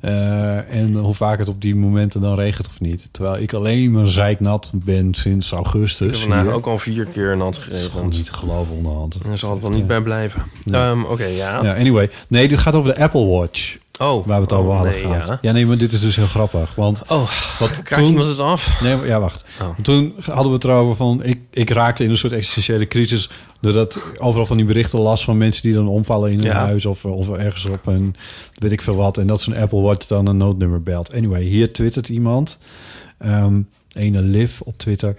Eh, en hoe vaak het op die momenten dan regent of niet. Terwijl ik alleen maar zeiknat ben sinds Ik augustus. heb vandaag hier. ook al vier keer nat Dat is geregend. gewoon niet te geloven onderhand. Daar zal het wel niet bij blijven. Nee. Ehm, Oké, ja. Ja, anyway. Nee, dit gaat over de Apple Watch. Oh. Waar we het Oh, over hadden nee, gehad. ja. Ja. nee, maar dit is dus heel grappig. Want Oh, wat kraakt iemand het af? Nee, ja, wacht. Oh. Toen hadden we het erover van... Ik, ik raakte in een soort existentiële crisis... doordat overal van die berichten las van mensen die dan omvallen in hun Ja. huis... Of, of ergens op een weet ik veel wat. En dat zo'n Apple Watch dan een noodnummer belt. Anyway, hier twittert iemand... Ehm ene Liv op Twitter...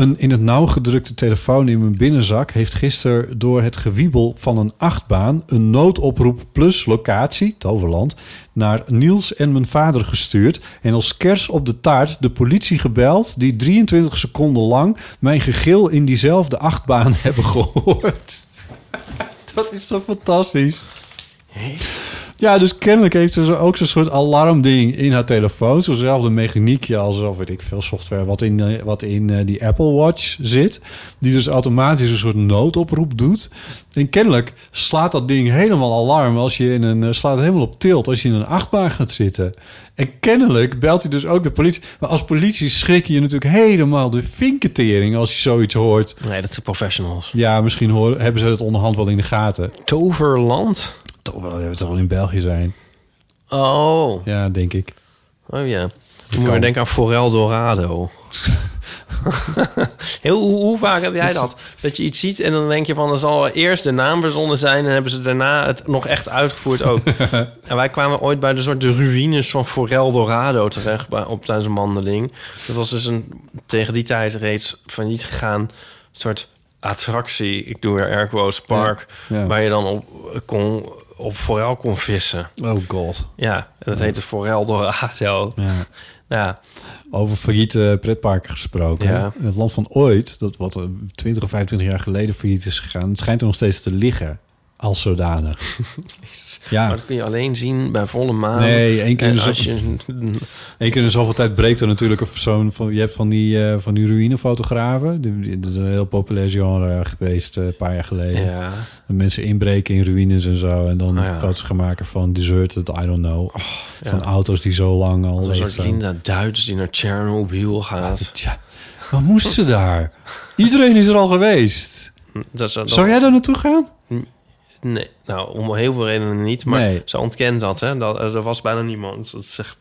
Een in het nauw gedrukte telefoon in mijn binnenzak heeft gisteren door het gewiebel van een achtbaan een noodoproep plus locatie, Toverland, naar Niels en mijn vader gestuurd. En als kers op de taart de politie gebeld, die 23 seconden lang mijn gegil in diezelfde achtbaan hebben gehoord. Dat is toch fantastisch? Ja, dus kennelijk heeft ze ook zo'n soort alarmding in haar telefoon. Zo'nzelfde mechaniekje als, of weet ik veel, software wat in, eh, wat in eh, die Apple Watch zit. Die dus automatisch een soort noodoproep doet. En kennelijk slaat dat ding helemaal alarm als je in een, eh, slaat helemaal op tilt als je in een achtbaan gaat zitten. En kennelijk belt hij dus ook de politie. Maar als politie schrik je natuurlijk helemaal de vinketering als je zoiets hoort. Nee, dat zijn professionals. Ja, misschien horen, hebben ze het onderhand wel in de gaten. Toverland? Toverland, dat zal wel in België zijn. Oh. Ja, denk ik. Oh ja. Moet maar denken aan Forel Dorado. Heel, hoe, hoe vaak heb jij dat? Dat je iets ziet en dan denk je van... er zal eerst de naam verzonnen zijn... en hebben ze daarna het nog echt uitgevoerd ook. en wij kwamen ooit bij de soort de ruïnes van Forel Dorado terecht... Bij, op tijdens een wandeling. Dat was dus een tegen die tijd reeds failliet gegaan... soort attractie, ik doe weer air quotes, park... Ja, ja. waar je dan op, kon, op forel kon vissen. Oh god. Ja, en dat Ja. heette Forel Dorado. Ja. Ja. Over failliete pretparken gesproken. Ja. Het land van ooit, dat wat eh, 20 of 25 jaar geleden failliet is gegaan... het schijnt er nog steeds te liggen als zodanig. ja. Maar dat kun je alleen zien bij volle maan. Nee, één keer in En de als zo- je... Eén keer in zoveel tijd breekt er natuurlijk een persoon van... Je hebt van die, eh, van die ruïnefotografen. Dat is een heel populair genre geweest eh, een paar jaar geleden. Ja. Dat mensen inbreken in ruïnes en zo. En dan Oh ja. foto's gaan maken van deserted, I don't know. ja. Van auto's die zo lang al Een soort. Linda Duits die naar Chernobyl gaat. Ja. Wat moest ze daar? Iedereen is er al geweest. Dat is, dat- Zou jij daar naartoe gaan? Nee, nou, om heel veel redenen niet. Maar Nee. ze ontkent dat, hè. Dat, er was bijna niemand. Dat zegt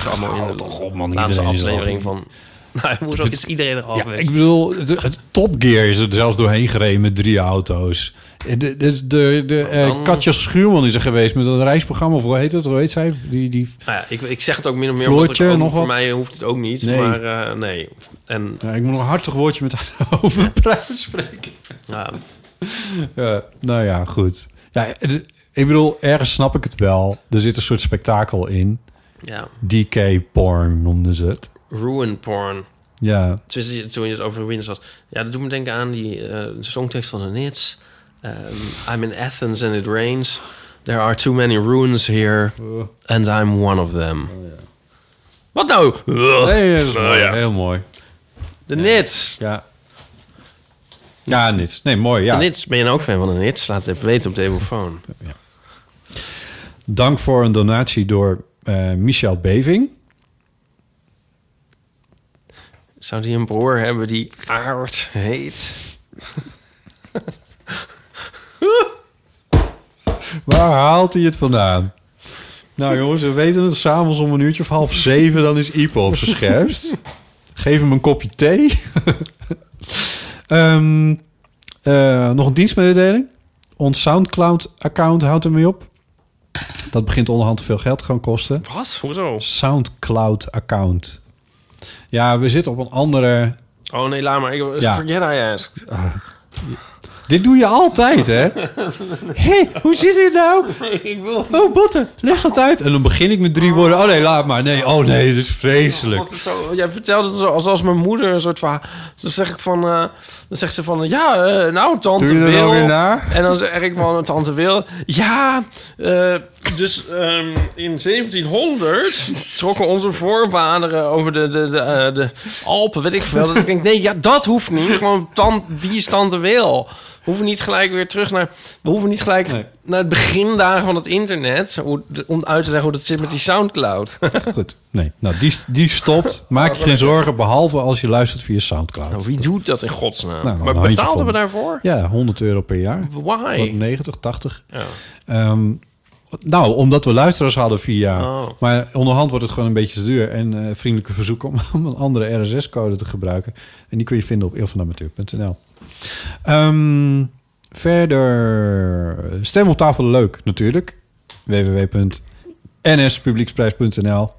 ze allemaal in de toch op, man. laatste Iedereen er aflevering van... Nou, hoezo is iedereen er al Ja, geweest? ik bedoel, het, het Top Gear is er zelfs doorheen gereden met drie auto's. De, de, de, de, de, eh, Katja Schuurman is er geweest met een reisprogramma. Of hoe heet het? Hoe heet zij? Die, die... Nou ja, ik, ik zeg het ook min of meer... Floortje, ook- nog Voor wat? mij hoeft het ook niet, Nee. maar eh, nee. En, Ja, ik moet nog een hartig woordje met haar over prijs spreken. ja, Ja, nou ja, goed. Ja, het- ik bedoel, ergens snap ik het wel. Er zit een soort spektakel in. ja, DK-porn noemden ze het. ruin porn. Ja, Tenminste, toen je het over ruïnes was. Ja, dat doet me denken aan die eh songtekst van de Nits. Um, I'm in Athens and it rains. There are too many ruins here. And I'm one of them. Wat nou? nee, dat is Oh, mooi. ja. heel mooi. De Nits. Ja. Ja, niets. Nee, mooi. Ja. Nits. Ben je nou ook fan van de Nits? Laat het even weten op de telefoon. Dank voor een donatie door eh, Michel Beving. Zou die een broer hebben die Aard heet? Waar haalt hij het vandaan? Nou jongens, we weten het. S'avonds om een uurtje of half zeven, dan is Ipo op zijn scherpst. Geef hem een kopje thee. Ehm, eh, nog een dienstmededeling. Ons Soundcloud-account houdt ermee op. Dat begint onderhand te veel geld te gaan kosten. Wat? Hoezo? Soundcloud-account. Ja, we zitten op een andere... Oh nee, laat maar. Ik, Ja. Forget I asked. Dit doe je altijd, hè? Hé, hoe zit dit nou? ik wil... Oh, botten, leg het uit. En dan begin ik met drie woorden. Oh nee, laat maar. Nee, oh nee, dit is vreselijk. Zo, jij vertelt het zo, alsof mijn moeder een soort van... Dan zeg ik van... eh, dan zegt ze van... Ja, eh, nou, tante Doe je er Wil... weer naar? En dan zeg ik van... Tante Wil... Ja, eh, dus ehm, in 1700 trokken onze voorvaderen over de, de, de, de Alpen, weet ik veel. Dat ik denk, nee, ja, dat hoeft niet. Gewoon, tan, wie is tante Wil? We hoeven niet gelijk weer terug naar... We hoeven niet gelijk naar het begindagen van het internet... Om uit te leggen hoe dat zit met die Soundcloud. Goed, nee. Nou, die, die stopt. Maak je geen zorgen, behalve als je luistert via Soundcloud. Nou, wie doet dat in godsnaam? Nou, maar betaalden we daarvoor? Ja, 100 euro per jaar. Why? Wat, 90, 80. Ja. Ehm, nou, omdat we luisteraars hadden vier jaar. Oh. Maar onderhand wordt het gewoon een beetje te duur. En eh, vriendelijke verzoek om, om een andere RSS-code te gebruiken. En die kun je vinden op eeuwvanamateur.nl. Ehm verder, stem op tafel leuk natuurlijk. www.nspublieksprijs.nl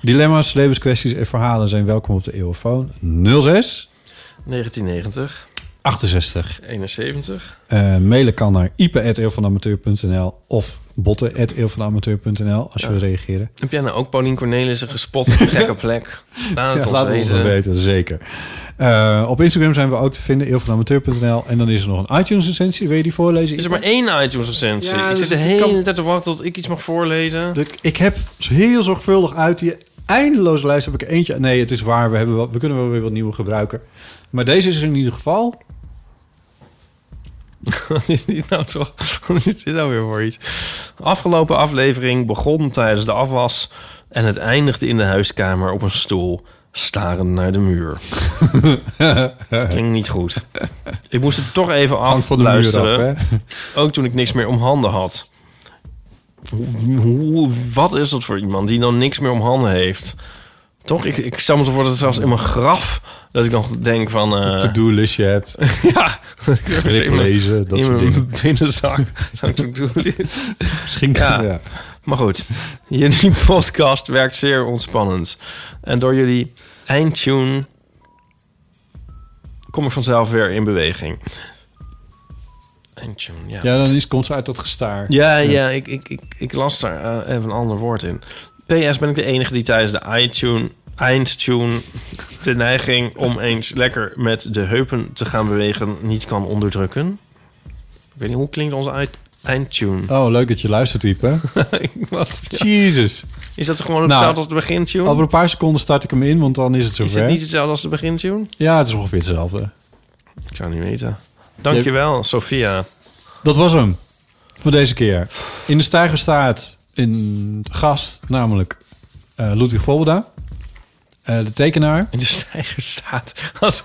Dilemma's, levenskwesties en verhalen zijn welkom op de eeuwfoon 06 1990, 68 71. eh, mailen kan naar ipe.eeuwvanamateur.nl of botten.eeuwvanamateur.nl als je Ja. wil reageren. Heb jij nou ook Paulien Cornelissen gespot op een gekke plek? Laat het Ja, ons laat het weten, zeker. Eh, op Instagram zijn we ook te vinden, eeuwvanamateur.nl. En dan is er nog een iTunes-recensie. Wil je die voorlezen? Is er maar één iTunes-recensie? Ja, ik dus zit de het kan- hele tijd te wachten tot ik iets mag voorlezen. Ik, ik heb heel zorgvuldig uit die eindeloze lijst heb ik eentje... Nee, het is waar, we, hebben wel, we kunnen wel weer wat nieuwe gebruiken. Maar deze is er in ieder geval... Wat is dit nou toch? Wat is dit nou weer voor iets? Afgelopen aflevering begon tijdens de afwas... en het eindigde in de huiskamer op een stoel... starend naar de muur. Dat klinkt niet goed. Ik moest het toch even afluisteren. af, Ook toen ik niks meer om handen had. Hoe, hoe- wat is dat voor iemand die dan niks meer om handen heeft? Toch? Ik, ik stel me zo voor dat het zelfs in mijn graf... dat ik nog denk van... eh, to-do-listje hebt. ja. Grip lezen, dat in soort mijn dingen. binnenzak. Zo'n to-do-list. Misschien ja. Maar goed, jullie podcast werkt zeer ontspannend. En door jullie eindtune kom ik vanzelf weer in beweging. Eindtune, ja. Ja, dan is, komt ze uit dat gestaar. Ja, ja, ik, ik, ik, ik las daar eh, even een ander woord in. PS ben ik de enige die tijdens de iTunes eindtune de neiging om eens lekker met de heupen te gaan bewegen niet kan onderdrukken. Ik weet niet, hoe klinkt onze eindtune? Oh, leuk dat je luistert, Ipe. Wat? Jezus. Is dat gewoon Nou, hetzelfde als de begintune? Over een paar seconden start ik hem in, want dan is het Is zover. het niet hetzelfde als de begintune? Ja, het is ongeveer hetzelfde. Ik zou niet weten. Dankjewel, Sophia. Dat was hem. Voor deze keer. In de stijger staat een gast, namelijk eh Ludwig Volberda. Eh, de tekenaar. In de stijger staat. Als...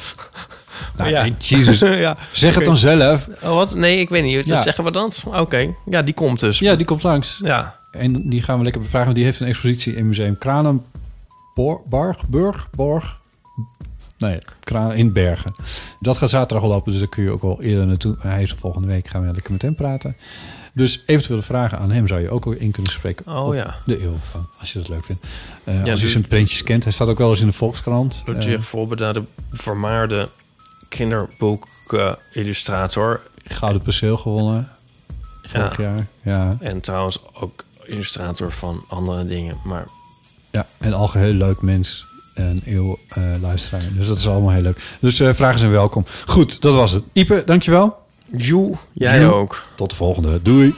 Nou, nee, Jezus. Zeg het dan zelf. Oh, wat? Nee, ik weet niet. Ja. Zeggen we dat? Oké. Ja, die komt dus. Ja, die komt langs. Ja. En die gaan we lekker bevragen. Die heeft een expositie in Museum Kranenborg, Burg, Borg. Nee, Kraan in Bergen. Dat gaat zaterdag al open, dus daar kun je ook al eerder naartoe. Hij is volgende week, gaan we lekker met hem praten. Dus eventuele vragen aan hem zou je ook al in kunnen spreken. Oh, ja. De eeuw, van, als je dat leuk vindt. Eh, Ja, als je zijn printjes kent. Hij staat ook wel eens in de Volkskrant. Ludwig Eh, Volberda, de vermaarde kinderboek-illustrator. Gouden Perceel gewonnen. Vorig jaar. Ja. En trouwens ook illustrator van andere dingen. Maar Ja, en algeheel leuk mens. En eeuw eh, luisteraar. Dus dat is allemaal heel leuk. Dus eh, vragen zijn welkom. Goed, dat was het. Ipe, dankjewel. Joe, jij Joe. ook. Tot de volgende. Doei.